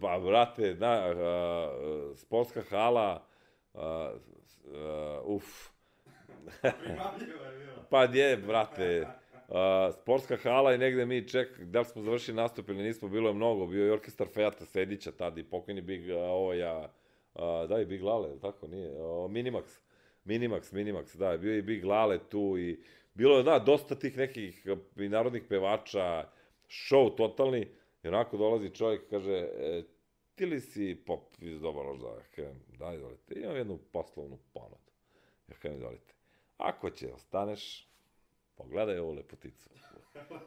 Pa, brate, na, a, sportska hala, a, a, uf. pa gdje, brate, a, sportska hala i negde mi ček, da li smo završili nastup ili nismo, bilo je mnogo, bio je orkestar Fejata Sedića tad i pokojni Big, ovo ja, a, da i Big Lale, tako? Nije, o, Minimax, Minimax, Minimax, da, bio je i Big Lale tu i bilo je, da, dosta tih nekih i narodnih pevača, show totalni, i onako dolazi čovjek kaže, e, ti li si pop iz doba ložda? Ja kažem, da, izvolite, imam jednu poslovnu ponudu. Ja kažem, izvolite, ako će, ostaneš, pogledaj ovu lepoticu.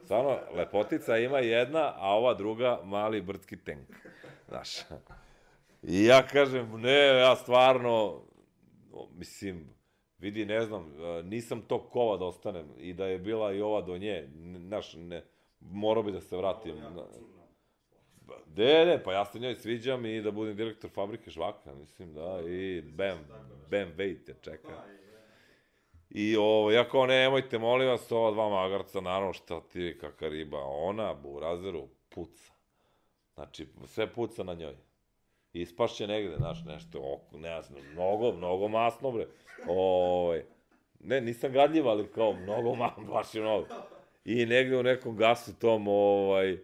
Stvarno, lepotica ima jedna, a ova druga mali brdski tank. Znaš. I ja kažem, ne, ja stvarno, mislim, vidi, ne znam, nisam to kova da ostanem i da je bila i ova do nje, znaš, ne, morao bi da se vratim. De, ne, pa ja se njoj sviđam i da budem direktor fabrike žvaka, mislim, da, i bam, bam, vejte, čeka. I ovo, ja kao, nemojte, molim vas, ova dva magarca, naravno, šta ti, kakva riba, ona, burazeru, puca. Znači, sve puca na njoj. Ispašće negde, znaš, nešto, oko, ne znam, mnogo, mnogo masno, bre. Ovo, ne, nisam gadljiv, ali kao, mnogo masno, baš je mnogo. I negde u nekom gasu tom, ovaj,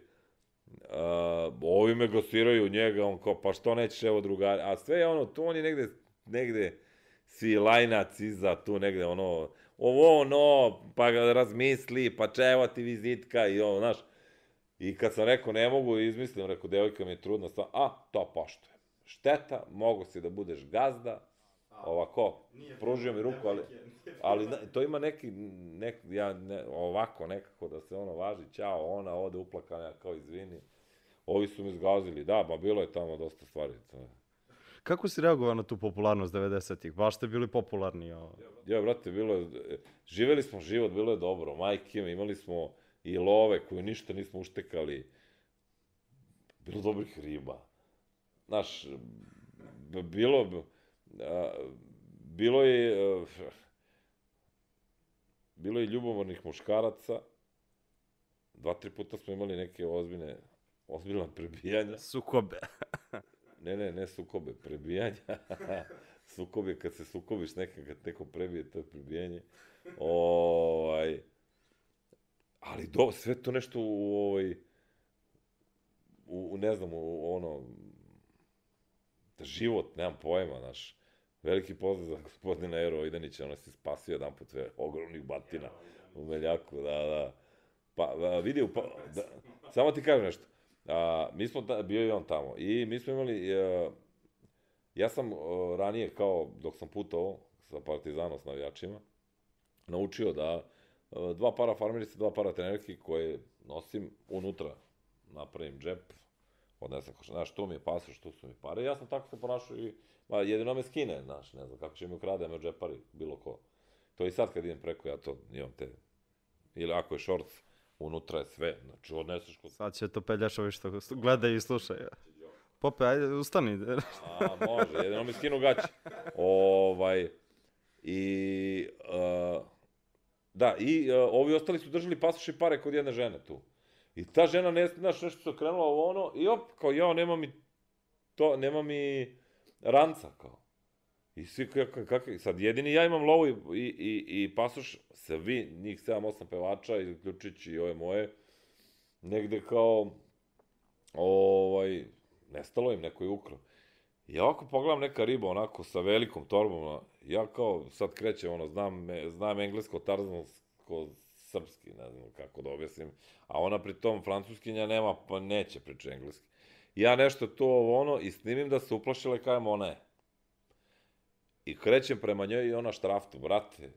uh, ovi me gostiraju njega, on kao, pa što nećeš, evo drugari, a sve je ono, tu on je negde, negde, svi lajnac iza, tu negde, ono, ovo, ono, pa ga razmisli, pa čevo ti vizitka i ono, znaš, i kad sam rekao ne mogu, izmislim, rekao, devojka mi je trudna, stvar, a, to poštujem. Šteta, mogu si da budeš gazda, ovako, pružio mi ruku, ali, ali to ima neki, nek, ja, ne, ovako nekako da se ono važi, ćao, ona ode uplakana, kao izvini. Ovi su mi zgazili, da, ba bilo je tamo dosta stvari. Kako si reagovao na tu popularnost 90-ih? Baš ste bili popularni. O... Ja, brate, bilo je, živeli smo život, bilo je dobro, majke, imali smo i love koje ništa nismo uštekali. Bilo dobrih riba. Znaš, bilo, a, bilo je, a, bilo je ljubomornih muškaraca, dva, tri puta smo imali neke ozbiljne, ozbiljna prebijanja. Sukobe. ne, ne, ne sukobe, prebijanja. Sukob je kad se sukobiš nekim, kad neko prebije, to je prebijanje. Ovaj, ali do, sve to nešto u, ovaj, u, u ne znam, u ono, da život, nemam pojma, znaš, veliki pozdrav za gospodina Ero Idanića, ono se spasio jedan put sve ogromnih batina u Meljaku, da, da. Pa, da, vidi, pa, da, samo ti kažem nešto, a, mi smo, ta, bio i on tamo, i mi smo imali, a, ja sam a, ranije, kao, dok sam putao sa Partizanom, s navijačima, naučio da a, dva para farmerice, dva para trenerki koje nosim unutra, napravim džep, odnesem koša, znaš, tu mi je pasoš, tu su mi pare, ja sam tako se ponašao i, ma, jedino me skine, znaš, ne znam, kako će mi ukrade, me džepari, bilo ko. To i sad kad idem preko, ja to imam te, ili ako je šorc, unutra je sve, znači odneseš kod... Sad će to peljašovi što gledaju i slušaju. Pope, ajde, ustani. A, može, jedino mi skinu gaće. Ovaj, i, uh, da, i uh, ovi ostali su držali pasoš i pare kod jedne žene tu. I ta žena, ne, znaš, nešto se okrenula ovo ono, i op, kao, ja, nema mi to, nema mi ranca, kao. I svi kako, kako, sad jedini ja imam lovu i, i, i pasoš, se vi, njih 7-8 pevača, uključujući i ove moje, negde kao, ovaj, nestalo im, neko je ukrao. I ja ovako pogledam neka riba onako sa velikom torbom, ja kao sad krećem, ono, znam, znam englesko, tarzansko, srpski, ne znam kako da objasnim, a ona pri tom francuskinja nema, pa neće pričati engleski. Ja nešto to ono i snimim da se uplašila i kajem ona je. I krećem prema njoj i ona štraftu, brate.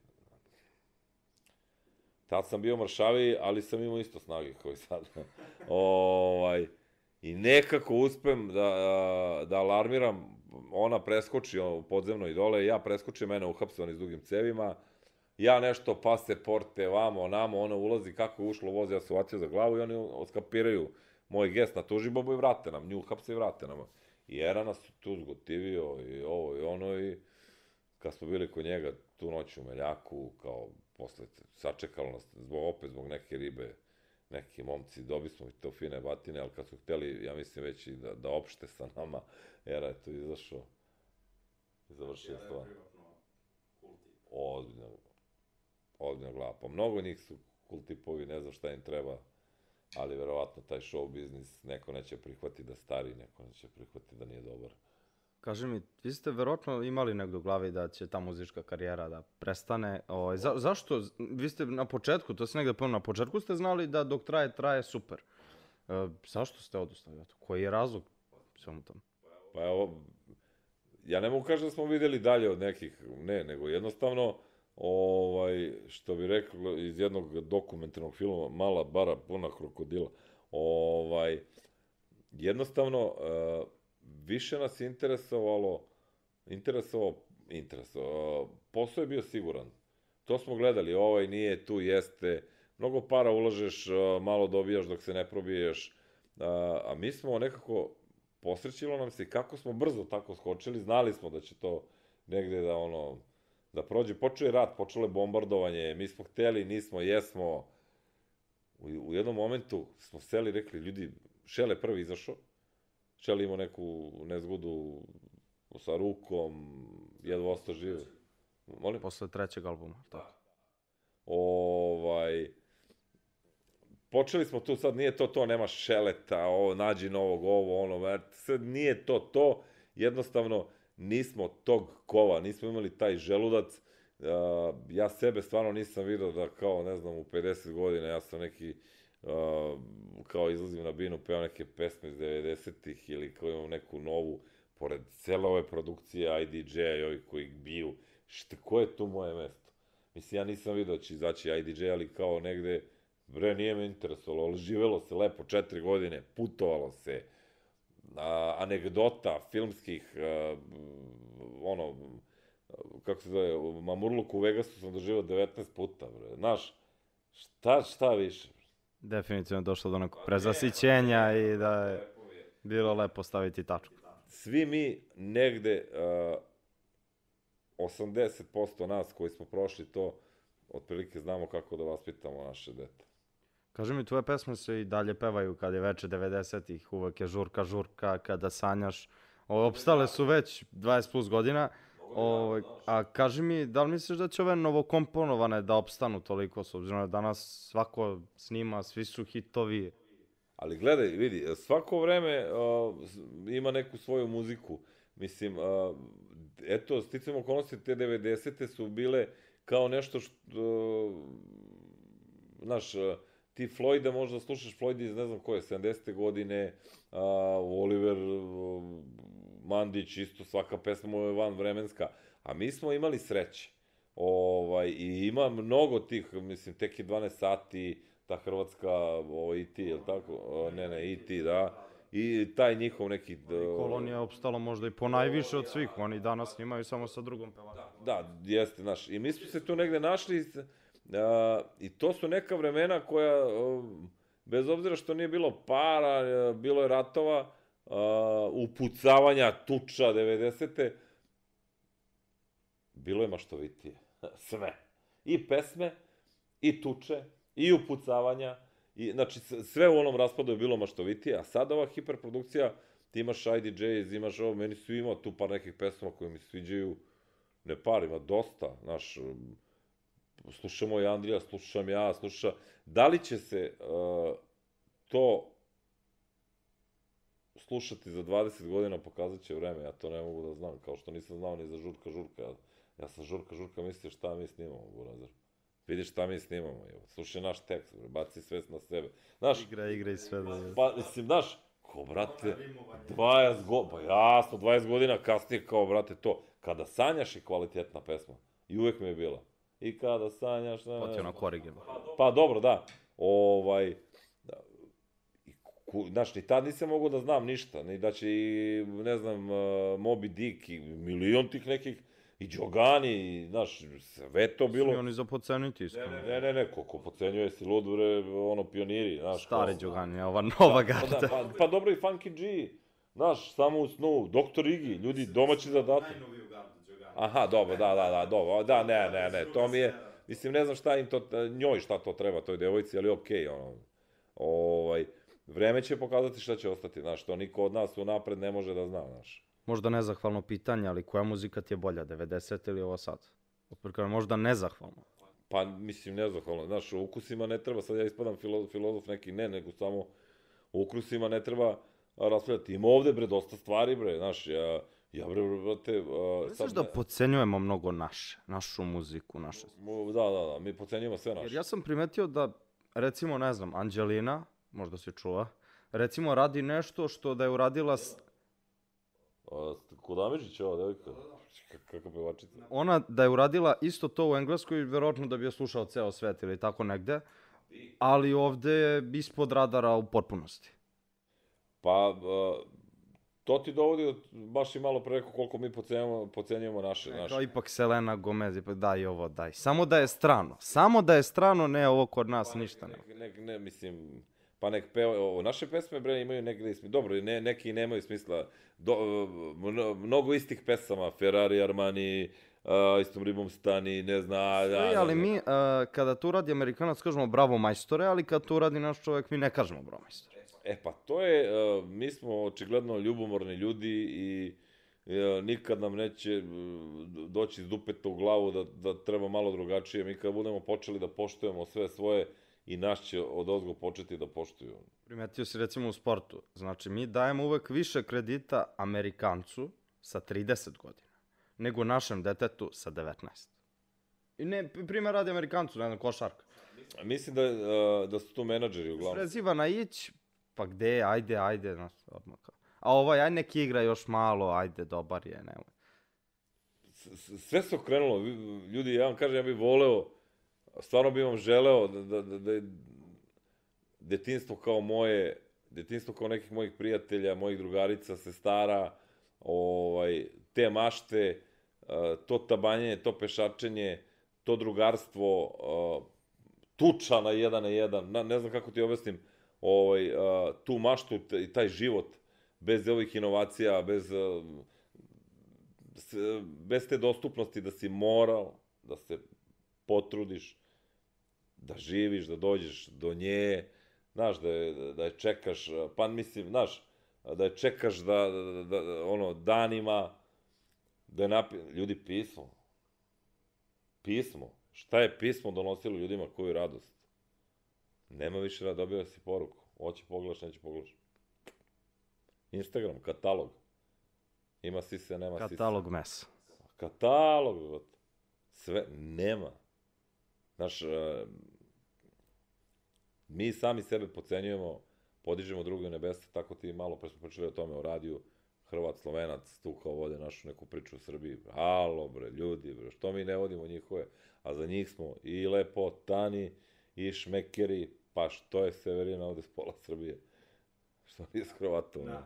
Tad sam bio mršaviji, ali sam imao isto snage kao i sad. ovaj, I nekako uspem da, da alarmiram, ona preskoči podzemno i dole, ja preskočim, mene uhapse oni s dugim cevima, ja nešto paseporte, vamo, namo, ona ulazi, kako je ušlo voz, ja se uvatio za glavu i oni oskapiraju moj gest na tuži bobu i vrate nam, nju uhapse i vrate nam. I Era nas tu zgotivio i ovo i ono i kad smo bili kod njega tu noć u Meljaku, kao posle sačekalo nas, zbog, opet zbog neke ribe, neki momci, dobi smo to fine batine, ali kad su hteli, ja mislim već i da, da opšte sa nama, Era je tu izašao i završio stvar. Ozbiljno, ozbiljno glava. Pa mnogo njih su kultipovi, ne znam šta im treba, ali verovatno taj show biznis neko neće prihvati da stari, neko neće prihvati da nije dobar. Kaži mi, vi ste verovatno imali negdje u glavi da će ta muzička karijera da prestane. O, ovaj, za, zašto? Vi ste na početku, to se negde ponovno, na početku ste znali da dok traje, traje super. E, zašto ste odustali? Koji je razlog svemu tom? Pa evo, ja ne mogu kažem da smo videli dalje od nekih, ne, nego jednostavno, ovaj, što bi rekao iz jednog dokumentarnog filma, Mala bara puna krokodila, ovaj, jednostavno, uh, više nas interesovalo, interesovao, interesovao, posao je bio siguran. To smo gledali, ovaj nije, tu jeste, mnogo para ulažeš, malo dobijaš dok se ne probiješ, a mi smo nekako, posrećilo nam se kako smo brzo tako skočili, znali smo da će to negde da ono, da prođe, počeo je rat, počelo je bombardovanje, mi smo hteli, nismo, jesmo, u, u jednom momentu smo seli, rekli, ljudi, Šele prvi izašao, Šele imao neku nezgodu sa rukom, jedva ostao živ. Molim? Posle trećeg albuma, tako. Ovaj, počeli smo tu, sad nije to to, nema šeleta, ovo, nađi novog, ovo, ono, sad nije to to, jednostavno, nismo tog kova, nismo imali taj želudac, uh, ja sebe stvarno nisam vidio da kao, ne znam, u 50 godina ja sam neki, uh, kao izlazim na binu, peo neke pesme iz 90-ih ili kao imam neku novu, pored cele ove produkcije IDJ-a i ovih koji biju, šta, ko je tu moje mesto? Mislim, ja nisam vidio da će izaći IDJ, ali kao negde, bre, nije me interesovalo, ali živelo se lepo četiri godine, putovalo se, a, anegdota filmskih, a, ono, kako se zove, Mamurluk u Vegasu sam doživao 19 puta, bre. Znaš, šta, šta više? Definitivno došlo do nekog prezasićenja i da je bilo lepo staviti tačku. Svi mi negde, uh, 80% nas koji smo prošli to, otprilike znamo kako da vaspitamo naše dete. Kaži mi, tvoje pesme se i dalje pevaju kad je veče 90-ih, uvek je žurka, žurka, kada sanjaš. Opstale su već 20 plus godina. O, a kaži mi, da li misliš da će ove novokomponovane da opstanu toliko, s obzirom da danas svako snima, svi su hitovi? Ali gledaj, vidi, svako vreme uh, ima neku svoju muziku. Mislim, uh, eto, sticamo okolnosti, te 90. su bile kao nešto što, uh, znaš, uh, ti Floyda možda slušaš Floyd iz ne znam koje, 70. godine, uh, Oliver uh, Mandić, isto svaka pesma mu je van vremenska, a mi smo imali sreće. Ovaj, I ima mnogo tih, mislim, tek je 12 sati, ta hrvatska, ovo, IT, je li tako? Ne, ne, IT, da. I taj njihov neki... Da, kolonija je opstala možda i po najviše od svih, oni danas snimaju samo sa drugom pevačom. Da, da, jeste, znaš. I mi smo se tu negde našli, A, I to su neka vremena koja, bez obzira što nije bilo para, bilo je ratova, upucavanja, tuča, 90. Bilo je maštovitije. Sve. I pesme, i tuče, i upucavanja, i, znači sve u onom raspadu je bilo maštovitije, a sad ova hiperprodukcija, ti imaš IDJs, imaš ovo, meni su imao tu par nekih pesma koje mi sviđaju, ne par, ima dosta, znaš, slušamo i Andrija, slušam ja, sluša... Da li će se uh, to slušati za 20 godina pokazat će vreme, ja to ne mogu da znam, kao što nisam znao ni za Žurka Žurka, ja, ja sam Žurka Žurka mislio šta mi snimamo, Burazir. Vidiš šta mi snimamo, evo, slušaj naš tekst, bre, baci svest na sebe. Znaš, Igra, igra i sve da... pa, mislim, znaš, ko, brate, 20 godina, pa jasno, 20 godina kasnije, kao, brate, to, kada sanjaš je kvalitetna pesma, i uvek mi je bila. I kada sanjaš... Ne, Potpuno na korigima. Pa dobro, da. Ovaj, da, i ku- znaš, ni tad nisam mogao da znam ništa, ni da će i, ne znam, uh, Moby Dick i milion tih nekih, i Đogani, i, znaš, sve to Svi bilo... oni za poceniti, iskreno. Ne, ne, ne, ko, ko pocenjuje si lud, bre, ono, pioniri, znaš. Stari kao- Đogani, ova nova Pa, da, garda. pa, pa dobro i Funky G, znaš, samo u snu, Doktor Igi, ljudi, domaći zadatak. Aha, dobro, da, da, da, dobro, da, ne, ne, ne, to mi je, mislim, ne znam šta im to, njoj šta to treba, toj devojci, ali okej, ono, ovaj, vreme će pokazati šta će ostati, znaš, to niko od nas unapred ne može da zna, znaš. Možda nezahvalno pitanje, ali koja muzika ti je bolja, 90 ili ovo sad? Otprilike, možda nezahvalno. Pa, mislim, nezahvalno, znaš, u ukusima ne treba, sad ja ispadam filo, filozof neki, ne, nego samo u ukusima ne treba raspravljati. Ima ovde, bre, dosta stvari, bre, znaš, ja, ja bre, brate, uh, Misliš da pocenjujemo mnogo naše, našu muziku, naše... Da, da, da, mi pocenjujemo sve naše. Jer ja sam primetio da, recimo, ne znam, Anđelina, možda se čuva, recimo radi nešto što da je uradila, s- A, kod Amidžića ova devojka? K- Kako pevačica? ona da je uradila isto to u Engleskoj, verovatno da bi je slušao ceo svet ili tako negde, ali ovde je ispod radara u potpunosti. Pa, a, to ti dovodi, do- baš i malo pre rekao koliko mi pocenjujemo, pocenjujemo naše, naše. Kao ipak Selena Gomez, ipak daj ovo, daj. Samo da je strano. Samo da je strano, ne ovo kod nas ništa ne. Ne, ne, ne, mislim, pa nek peva, ovo, naše pesme, bre, imaju negde smisla. Dobro, ne, neki nemaju smisla. Do, mno- mnogo istih pesama, Ferrari, Armani, uh, istom ribom stani, ne zna... Da, Sve, ali mi, uh, kada to uradi Amerikanac, kažemo bravo majstore, ali kad to uradi naš čovjek, mi ne kažemo bravo majstore. E pa to je, uh, mi smo očigledno ljubomorni ljudi i uh, nikad nam neće uh, doći iz dupeta u glavu da, da treba malo drugačije. Mi kad budemo počeli da poštujemo sve svoje i naš će od ozgo početi da poštuju. Primetio si recimo u sportu. Znači, mi dajemo uvek više kredita Amerikancu sa 30 godina, nego našem detetu sa 19. I ne, p- primer radi Amerikancu, ne znam, košarka. Mislim da, da su tu menadžeri uglavnom. Preziva na ić, pa gde, ajde, ajde, znaš, odmah kao. A ovaj, aj neki igra još malo, ajde, dobar je, nemoj. Sve se okrenulo. Ljudi, ja vam kažem, ja bih voleo, stvarno bih vam želeo da, da, da, da je detinstvo kao moje, detinstvo kao nekih mojih prijatelja, mojih drugarica, sestara, ovaj, te mašte, to tabanjenje, to pešačenje, to drugarstvo, tuča na jedan na jedan, na, ne znam kako ti objasnim, ovaj, tu maštu i taj život, bez ovih inovacija, bez bez te dostupnosti da si morao da se potrudiš, da živiš, da dođeš do nje, znaš, da je, da je čekaš, pa mislim, znaš, da je čekaš da, da, da, da ono, danima, da je napi... Ljudi, pismo. Pismo. Šta je pismo donosilo ljudima koju radost? Nema više da dobio si poruku. Hoće pogledaš, neće pogledaš. Instagram, katalog. Ima sise, nema sise. Katalog mesa. Katalog, brate. Sve, nema. Znaš, e, mi sami sebe pocenjujemo, podižemo druge u nebesa, tako ti malo pre smo pričali o tome o radiju, Hrvat, Slovenac, tu kao vode našu neku priču u Srbiji. Halo, bre, ljudi, bre, što mi ne vodimo njihove, a za njih smo i lepotani, i šmekeri, pa što je Severina ovde s pola Srbije? Što nije s Hrvatom? ne?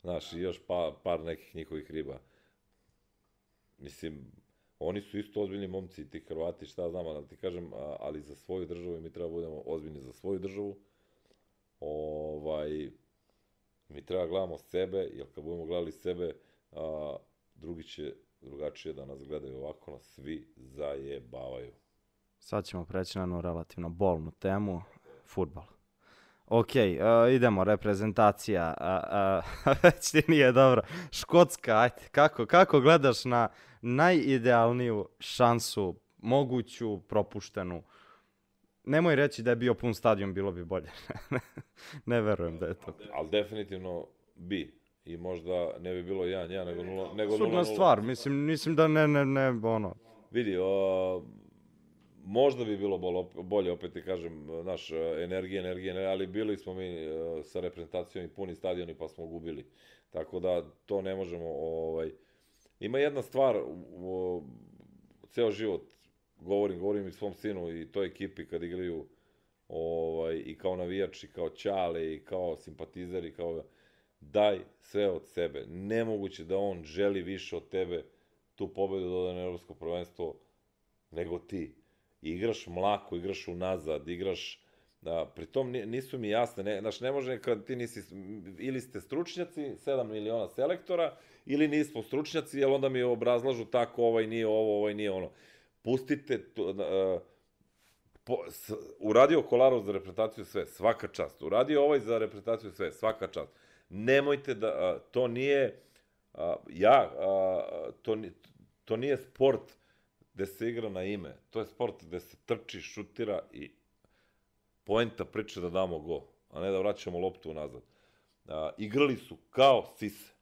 Znaš, i još pa, par nekih njihovih riba. Mislim, oni su isto ozbiljni momci, ti Hrvati, šta znam, da ti kažem, ali za svoju državu i mi treba budemo ozbiljni za svoju državu. Ovaj, mi treba gledamo sebe, jer kad budemo gledali sebe, a, drugi će drugačije da nas gledaju ovako, nas svi zajebavaju. Sad ćemo preći na jednu relativno bolnu temu, futbal. Ok, uh, idemo, reprezentacija, uh, uh, već ti nije dobro. Škotska, ajde, kako, kako gledaš na najidealniju šansu, moguću, propuštenu? Nemoj reći da je bio pun stadion, bilo bi bolje. ne verujem da je to. Ali definitivno bi. I možda ne bi bilo 1-1, nego 0 nego 0-0. Sudna stvar, mislim, mislim da ne, ne, ne, ono, Vidi, o, možda bi bilo bol, bolje, opet ti kažem, naš energije, energije, energije, ali bili smo mi e, sa reprezentacijom i puni stadioni pa smo gubili. Tako da to ne možemo, ovaj... Ima jedna stvar, u, ceo život, govorim, govorim i svom sinu i toj ekipi kad igraju ovaj, i kao navijač, i kao čale, i kao simpatizer, i kao daj sve od sebe. Nemoguće da on želi više od tebe tu pobedu da ode na evropsko prvenstvo nego ti. Igraš mlako, igraš unazad, igraš Da, pritom nisu mi jasne, ne, znaš, ne može kad ti nisi, ili ste stručnjaci, 7 miliona selektora, ili nismo stručnjaci, jer onda mi obrazlažu tako, ovaj nije ovo, ovaj nije ono. Pustite, to, uh, po, s, uradio Kolarov za reprezentaciju sve, svaka čast. Uradio ovaj za reprezentaciju sve, svaka čast. Nemojte da, uh, to nije, uh, ja, uh, to, to nije sport gde se igra na ime. To je sport gde se trči, šutira i poenta priče da damo go, a ne da vraćamo loptu unazad. A, igrali su kao sise.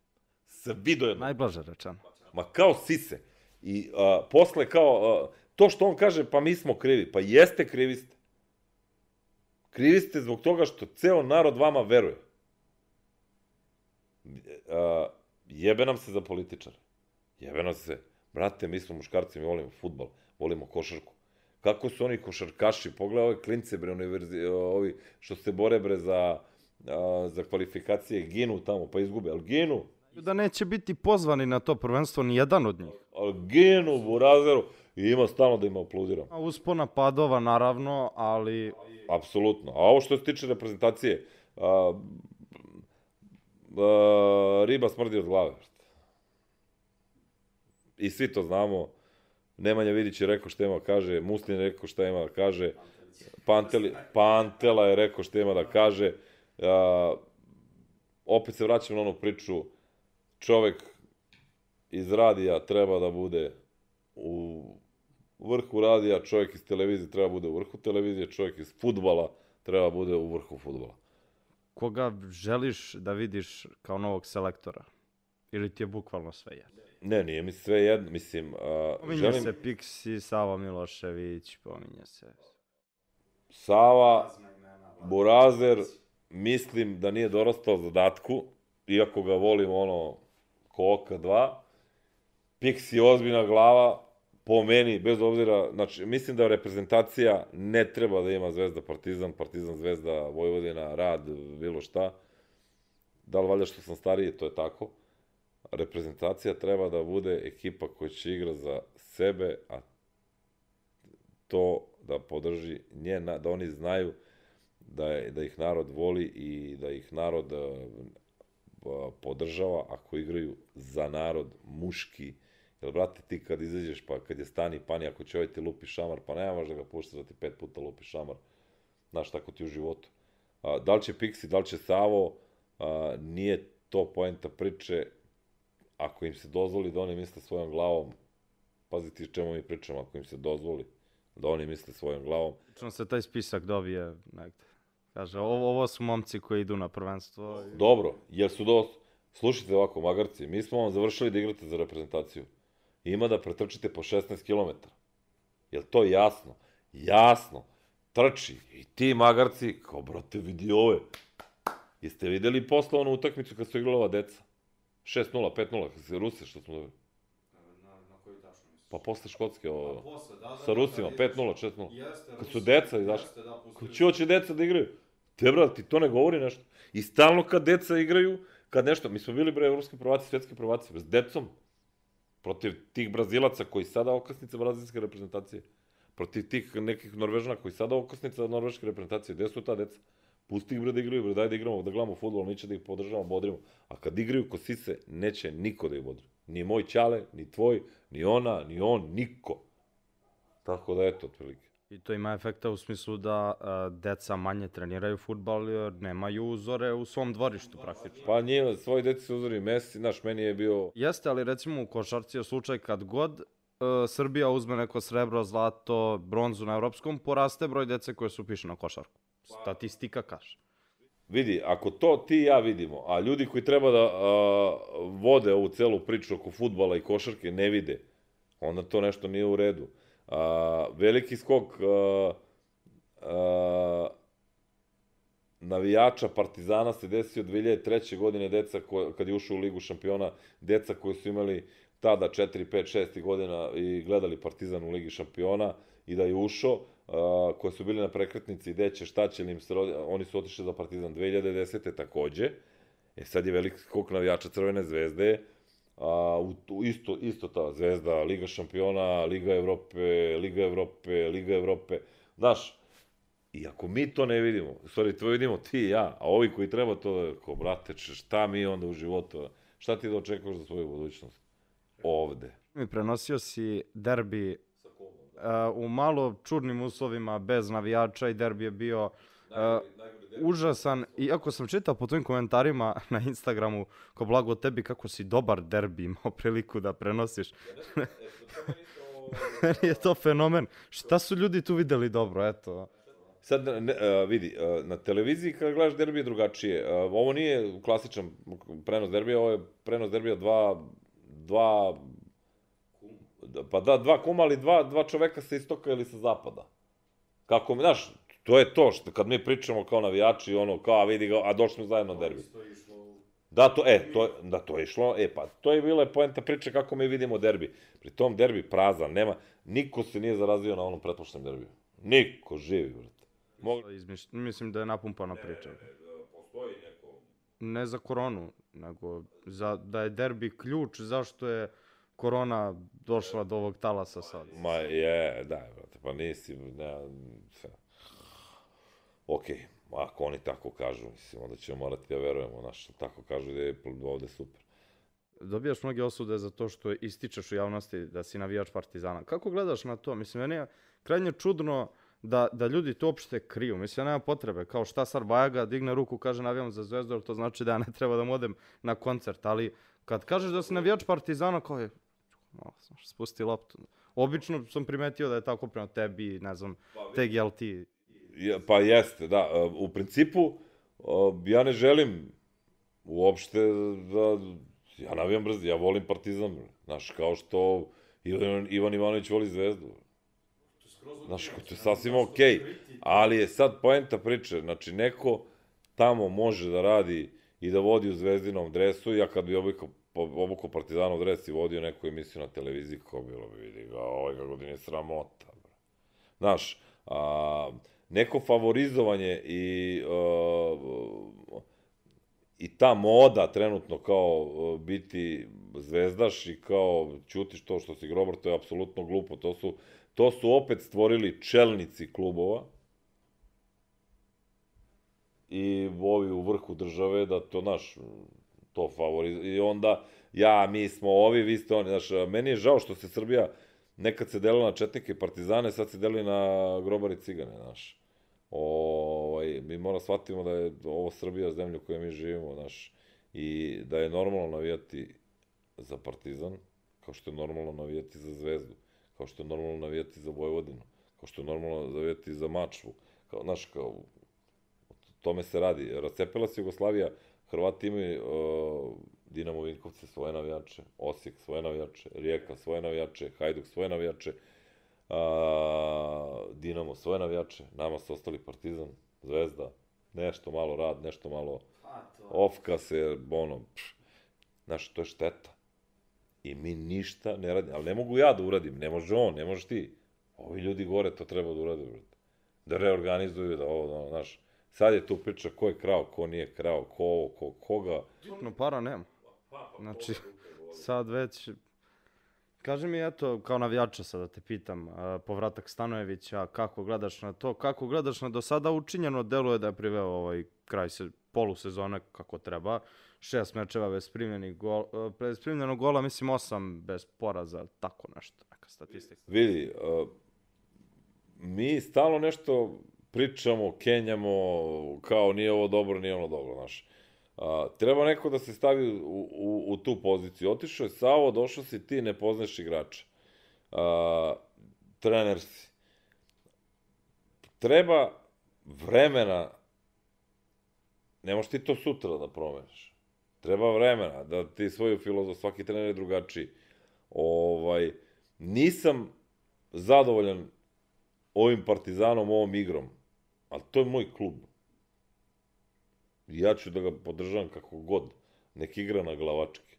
Sve do jedno. Najblaže rečeno. Ma kao sise. I a, posle kao, a, to što on kaže, pa mi smo krivi. Pa jeste krivi ste. Krivi ste zbog toga što ceo narod vama veruje. A, jebe nam se za političare. Jebe nam se. Brate, mi smo muškarci, mi volimo futbol, volimo košarku kako su oni košarkaši, pogledaj ove klince, bre, univerzi, ovi što se bore, bre, za, a, za kvalifikacije, ginu tamo, pa izgube, ali ginu. Da neće biti pozvani na to prvenstvo ni jedan od njih. Ali ginu, burazeru, i ima stalno da ima aplaudiram. Uspona padova, naravno, ali... Apsolutno. A ovo što se tiče reprezentacije, a, a, riba smrdi od glave. I svi to znamo Nemanja Vidić je rekao šta ima da kaže, Muslin je rekao šta ima da kaže, Panteli, Pantela je rekao šta ima da kaže. A, opet se vraćam na onu priču, čovek iz radija treba da bude u vrhu radija, čovjek iz televizije treba da bude u vrhu televizije, čovjek iz futbala treba da bude u vrhu futbala. Koga želiš da vidiš kao novog selektora? Ili ti je bukvalno sve jedno? Ne, nije mi sve jedno, mislim... Uh, pominje želim... se Pixi, Sava Milošević, pominje se... Sava, Burazer, mislim da nije dorastao zadatku, iako ga volim ono, ko oka dva. Pixi je ozbiljna glava, po meni, bez obzira, znači, mislim da reprezentacija ne treba da ima Zvezda Partizan, Partizan Zvezda Vojvodina, Rad, bilo šta. Da li valjda što sam stariji, to je tako reprezentacija treba da bude ekipa koja će igra za sebe, a to da podrži njena, da oni znaju da, je, da ih narod voli i da ih narod a, podržava ako igraju za narod muški. Jer, brate, ti kad izađeš, pa kad je stani pani, ako će ovaj ti lupi šamar, pa nema možda ga pušta da ti pet puta lupi šamar. Znaš, tako ti u životu. A, da li će Pixi, da li će Savo, a, nije to poenta priče, ako im se dozvoli da oni misle svojom glavom, pazite čemu mi pričamo, ako im se dozvoli da oni misle svojom glavom.Čno se taj spisak dobije negde. Kaže, ovo, ovo su momci koji idu na prvenstvo. Dobro, jer su do... Slušajte ovako, magarci, mi smo vam završili da igrate za reprezentaciju. Ima da pretrčite po 16 km. Je to jasno? Jasno. Trči. I ti magarci, kao brate, vidi ove. Jeste videli posle onu utakmicu kad su igrala ova deca? 6-0, 5-0, Rusi što smo dobili. Na, na koju tačno misliš? Pa posle Škotske, o, pa posle, da, da, sa Rusima, da, 5-0, 6-0. Jeste, Kad su deca izašli. Jeste, da, Kad će deca da igraju? Te, brat, ti to ne govori nešto. I stalno kad deca igraju, kad nešto, mi smo bili, bre, evropski prvaci, svetski prvaci, s decom, protiv tih Brazilaca koji sada okasnica brazilske reprezentacije, protiv tih nekih Norvežana koji sada okasnica norveške reprezentacije, gde su ta deca? Pusti ih bre da igraju, bre, daj da igramo, da gledamo futbol, mi će da ih podržavamo, bodrimo. A kad igraju ko sise, neće niko da ih bodri. Ni moj ćale, ni tvoj, ni ona, ni on, niko. Tako da eto, otprilike. I to ima efekta u smislu da uh, deca manje treniraju futbal jer nemaju uzore u svom dvorištu praktično. Pa nije, svoji deci su uzori Messi, naš meni je bio... Jeste, ali recimo u košarci je slučaj kad god uh, Srbija uzme neko srebro, zlato, bronzu na evropskom, poraste broj dece koje su upiše na košarku. Statistika kaže. vidi, ako to ti i ja vidimo, a ljudi koji treba da a, vode ovu celu priču oko futbala i košarke ne vide, onda to nešto nije u redu. A, veliki skok a, a, navijača Partizana se desio 2003. godine, deca ko, kad je ušao u Ligu šampiona, deca koji su imali tada 4, 5, 6 godina i gledali Partizan u Ligi šampiona i da je ušao, uh, koji su bili na prekretnici i deće šta će im se oni su otišli za Partizan 2010. takođe. E sad je veliki skok navijača Crvene zvezde, a, u, u, isto, isto ta zvezda, Liga šampiona, Liga Evrope, Liga Evrope, Liga Evrope. Znaš, I ako mi to ne vidimo, stvari, to vidimo ti i ja, a ovi koji treba to ko, brate, šta mi onda u životu, šta ti da očekuješ za svoju budućnost? Ovde. Mi prenosio si derbi u malo čudnim uslovima, bez navijača i derbi je bio uh, užasan. Iako sam čitao po tvojim komentarima na Instagramu, ko blago tebi kako si dobar derbi imao priliku da prenosiš. Meni je to fenomen. Šta su ljudi tu videli dobro, eto. Sad, ne, uh, vidi, uh, na televiziji kada gledaš derbi je drugačije. Uh, ovo nije klasičan prenos derbija, ovo je prenos derbija dva, dva pa da, dva kuma, ali dva, dva čoveka sa istoka ili sa zapada. Kako, znaš, to je to, što kad mi pričamo kao navijači, ono, kao, a vidi ga, a došli smo zajedno derbi. Da, to, e, to, da, to je išlo, e, pa, to je bila poenta priče kako mi vidimo derbi. Pri tom derbi prazan, nema, niko se nije zarazio na onom pretpošljem derbiju. Niko živi, brate. Mogu... Izmiš, mislim da je napumpana priča. Ne, ne, postoji neko... Ne za koronu, nego za, da je derbi ključ zašto je korona došla do ovog talasa sad. Ma je, da, brate, pa nisi, ne, sve. Okej, okay, ako oni tako kažu, mislim, onda ćemo morati da verujemo, znaš, tako kažu da je ovde super. Dobijaš mnoge osude za to što ističeš u javnosti da si navijač Partizana. Kako gledaš na to? Mislim, meni je krajnje čudno da, da ljudi to uopšte kriju. Mislim, nema potrebe. Kao šta sad Bajaga digne ruku, kaže navijam za Zvezdu, to znači da ja ne treba da modem na koncert. Ali kad kažeš da si navijač Partizana, kao je, malo znaš, spusti loptu. Obično sam primetio da je tako prema tebi, ne znam, GLT. Ja, pa jeste, da. E, u principu, ja ne želim uopšte da... Ja navijam brzo, ja volim Partizan, znaš, kao što Ivan, Ivan Ivanović voli Zvezdu. Znaš, to je sasvim okej, okay, ali je sad poenta priče, znači neko tamo može da radi i da vodi u zvezdinom dresu, ja kad bi obukao, obukao partizanov dres i vodio neku emisiju na televiziji, ko bilo bi vidi ga, ovaj kako godine je sramota. Bro. Znaš, a, neko favorizovanje i a, i ta moda trenutno kao biti zvezdaš i kao ćutiš to što si grobar, to je apsolutno glupo. To su To su opet stvorili čelnici klubova i ovi u vrhu države da to, naš, to favoriz... I onda, ja, mi smo ovi, vi ste oni, znaš, meni je žao što se Srbija nekad se delila na četnike i partizane, sad se deli na grobari cigane, znaš. Ovaj, mi mora shvatimo da je ovo Srbija zemlja u kojoj mi živimo, znaš, i da je normalno navijati za partizan, kao što je normalno navijati za zvezdu kao što je normalno navijati za Vojvodinu, kao što je normalno navijati za Mačvu, kao, znaš, kao, o tome se radi. Racepila se Jugoslavija, Hrvati imaju uh, Dinamo Vinkovce svoje navijače, Osijek svoje navijače, Rijeka svoje navijače, Hajduk svoje navijače, uh, Dinamo svoje navijače, nama su ostali Partizan, Zvezda, nešto malo rad, nešto malo pa ofka se, ono, pš, znaš, to je šteta. I mi ništa ne radimo. Ali ne mogu ja da uradim, ne može on, ne možeš ti. Ovi ljudi gore to treba da urade. Da reorganizuju, da ovo, da, znaš. Sad je tu priča ko je krao, ko nije krao, ko ovo, ko, koga. No, para nema. Znači, sad već... Kaži mi, eto, kao navijača sada te pitam, povratak Stanojevića, kako gledaš na to, kako gledaš na do sada učinjeno, deluje da je priveo ovaj kraj se, polusezone kako treba, šest mečeva bez primljenih gol, e, bez primljenog gola, mislim osam bez poraza, tako nešto, neka statistika. Vidi, uh, mi stalno nešto pričamo, kenjamo, kao nije ovo dobro, nije ono dobro, znaš. Uh, treba neko da se stavi u, u, u tu poziciju. Otišao je Savo, došao si ti, ne poznaš igrača. Uh, trener si. Treba vremena ne možeš ti to sutra da promeniš. Treba vremena, da ti svoju filozof, svaki trener je drugačiji. Ovaj, nisam zadovoljan ovim partizanom, ovom igrom, ali to je moj klub. Ja ću da ga podržavam kako god. Nek igra na glavačke.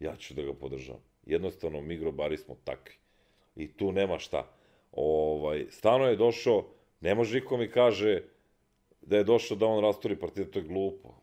Ja ću da ga podržavam. Jednostavno, mi grobari smo takvi. I tu nema šta. Ovaj, stano je došao, ne može niko mi kaže da je došao da on rastori partizan, to je glupo.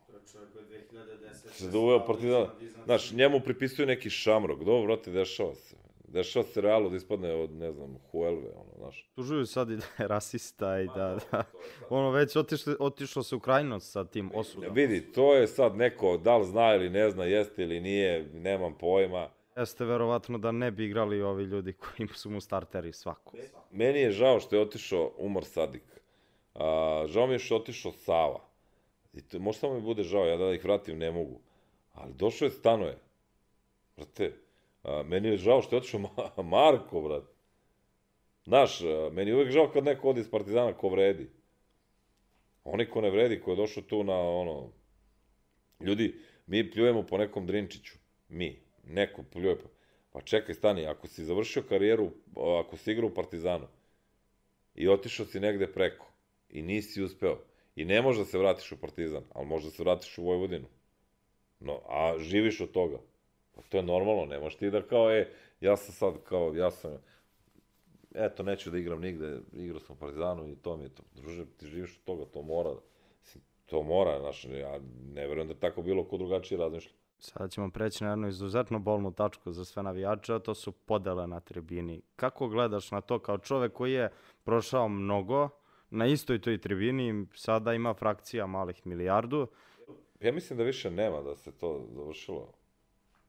Se da uveo partizan, znaš, njemu pripisuju neki šamrok, dobro, brate, dešava se. Dešava se realno da ispadne od, ne znam, Huelve, ono, znaš. Tužuju sad i da je rasista i da, da ono već otišlo, otišlo se u krajnost sa tim osudom. Vidi, to je sad neko, da li zna ili ne zna, jeste ili nije, nemam pojma. Jeste verovatno da ne bi igrali ovi ljudi koji su mu starteri svako. Meni je žao što je otišao Umar Sadik. A, žao mi je što je otišao Sava. I to, možda samo mi bude žao, ja da ih vratim ne mogu. Ali došao je Stanoje. Brate, a, meni je žao što je otišao Ma Marko, brate. Znaš, meni je uvek žao kad neko odi iz Partizana ko vredi. Oni ko ne vredi, ko je došao tu na ono... Ljudi, mi pljujemo po nekom Drinčiću. Mi. Neko pljuje po... Pa čekaj, stani, ako si završio karijeru, ako si igrao u Partizanu i otišao si negde preko i nisi uspeo i ne možeš da se vratiš u Partizan, ali možeš da se vratiš u Vojvodinu. No, a živiš od toga. Pa to je normalno, ne možeš ti da kao, e, ja sam sad kao, ja sam, eto, neću da igram nigde, igrao sam u Partizanu i to mi je to. Druže, ti živiš od toga, to mora, to mora, znaš, ja ne verujem da tako bilo ko drugačije razmišlja. Sada ćemo preći na jednu izuzetno bolnu tačku za sve navijače, a to su podele na tribini. Kako gledaš na to kao čovek koji je prošao mnogo na istoj toj tribini, sada ima frakcija malih milijardu? Ja mislim da više nema da se to završilo.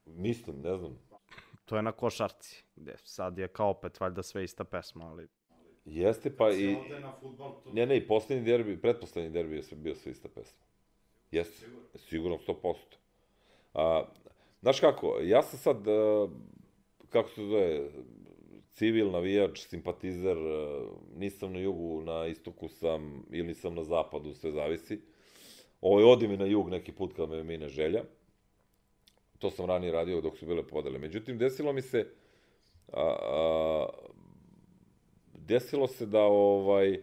Mislim, ne znam. To je na košarci, gde sad je kao opet valjda sve ista pesma, ali... Jeste, pa i... na futbol, to... Ne, ne, i poslednji derbi, pretposlednji derbi je sve bio sve ista pesma. Jeste, sigurno 100%. A, znaš kako, ja sam sad, a, kako se zove, civil, navijač, simpatizer, a, nisam na jugu, na istoku sam, ili sam na zapadu, sve zavisi. Ovo je odi mi na jug neki put kad me mine želja. To sam ranije radio dok su bile podele. Međutim, desilo mi se, a, a, desilo se da ovaj,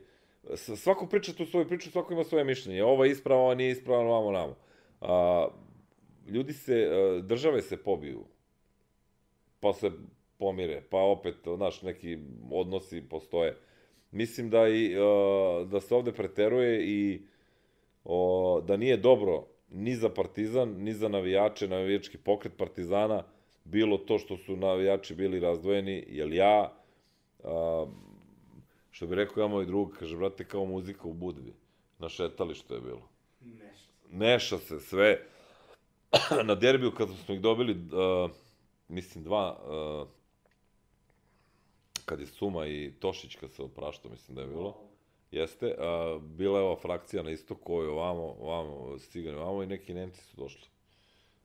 svako priča tu svoju priču, svako ima svoje mišljenje. Ovo je ispravo, ovo nije ispravo, vamo namo. A, ljudi se, e, države se pobiju, pa se pomire, pa opet, znaš, neki odnosi postoje. Mislim da, i, e, da se ovde preteruje i o, da nije dobro ni za Partizan, ni za navijače, navijački pokret Partizana, bilo to što su navijači bili razdvojeni, jer ja, a, što bi rekao ja moj drug, kaže, brate, kao muzika u Budvi, na šetalištu je bilo. Neša. Neša se sve, na derbiju kad smo ih dobili, uh, mislim dva, uh, kad je Suma i Tošić kad se opraštao, mislim da je bilo. Jeste, uh, bila je ova frakcija na istoku, ovo ovamo, ovamo, stigani ovamo i neki Nemci su došli.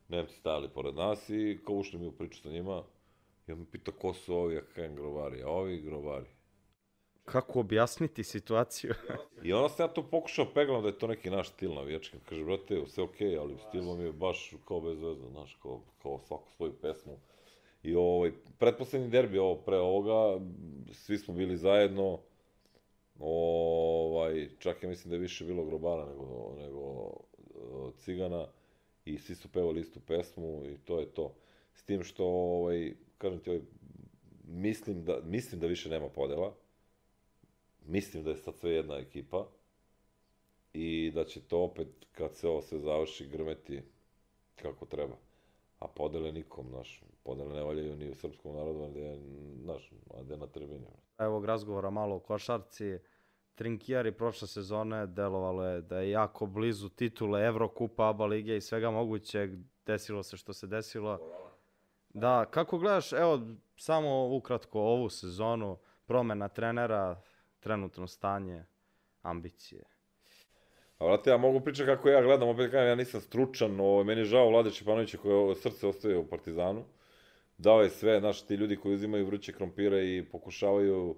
Nemci stajali pored nas i kao ušli mi u priču sa njima, ja me pita ko su ovi, ja kajem grovari, a ovi grovari. Kako objasniti situaciju? I onda sam ja to pokušao peglam da je to neki naš stil navijački. Kaže, brate, sve okej, okay, ali stil vam je baš kao bez veze, znaš, kao, kao svaku svoju pesmu. I ovaj, pretposlednji derbi, ovo pre ovoga, svi smo bili zajedno, ovaj, čak ja mislim da je više bilo grobara nego, nego uh, cigana, i svi su pevali istu pesmu i to je to. S tim što, ovaj, kažem ti, ovaj, mislim da, mislim da više nema podela, mislim da je sad sve jedna ekipa i da će to opet, kad se ovo sve završi, grmeti kako treba. A podele nikom, znaš, podele ne valjaju ni u srpskom narodu, gde je, znaš, a gde na tribini. Evo razgovora malo o košarci. Trinkijari prošle sezone delovalo je da je jako blizu titule Evrokupa, ABA lige i svega mogućeg. Desilo se što se desilo. Da, kako gledaš, evo, samo ukratko ovu sezonu, promena trenera, trenutno stanje, ambicije? A vrate, ja mogu pričati kako ja gledam, opet kažem, ja nisam stručan, o, meni je žao Vlade Čepanovića koje srce ostaje u Partizanu. Dao je sve, znaš, ti ljudi koji uzimaju vruće krompire i pokušavaju,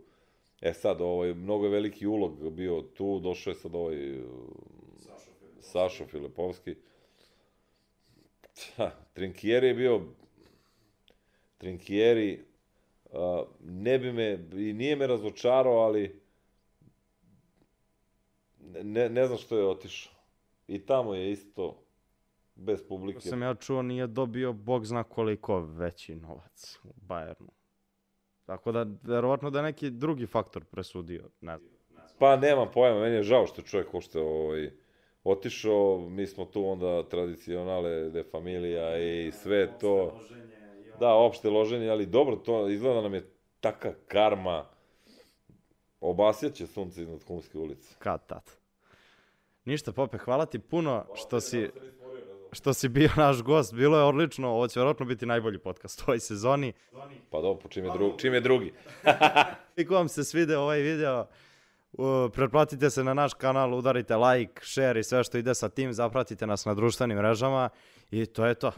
e sad, ovaj, mnogo je veliki ulog bio tu, došao je sad ovaj, Sašo Filipovski. Ha, Trinkieri je bio... Trinkieri uh, ne bi me, i nije me razočarao, ali ne, ne znam što je otišao. I tamo je isto bez publike. Ko sam ja čuo nije dobio bog zna koliko veći novac u Bayernu. Tako da, verovatno da je neki drugi faktor presudio, ne znam. Pa nemam pojma, meni je žao što je čovjek uopšte ovaj, otišao, mi smo tu onda tradicionale de familija i sve to. Da, opšte loženje, ali dobro, to izgleda nam je taka karma. Obasjaće sunce iznad Humske ulice. Kad tad. Ništa, Pope, hvala ti puno što si, što si bio naš gost. Bilo je odlično, ovo će vjerojatno biti najbolji podcast u ovoj sezoni. Pa dobro, čim je, drugi, čim je drugi. Ako vam se svideo ovaj video, uh, pretplatite se na naš kanal, udarite like, share i sve što ide sa tim, zapratite nas na društvenim mrežama i to je to.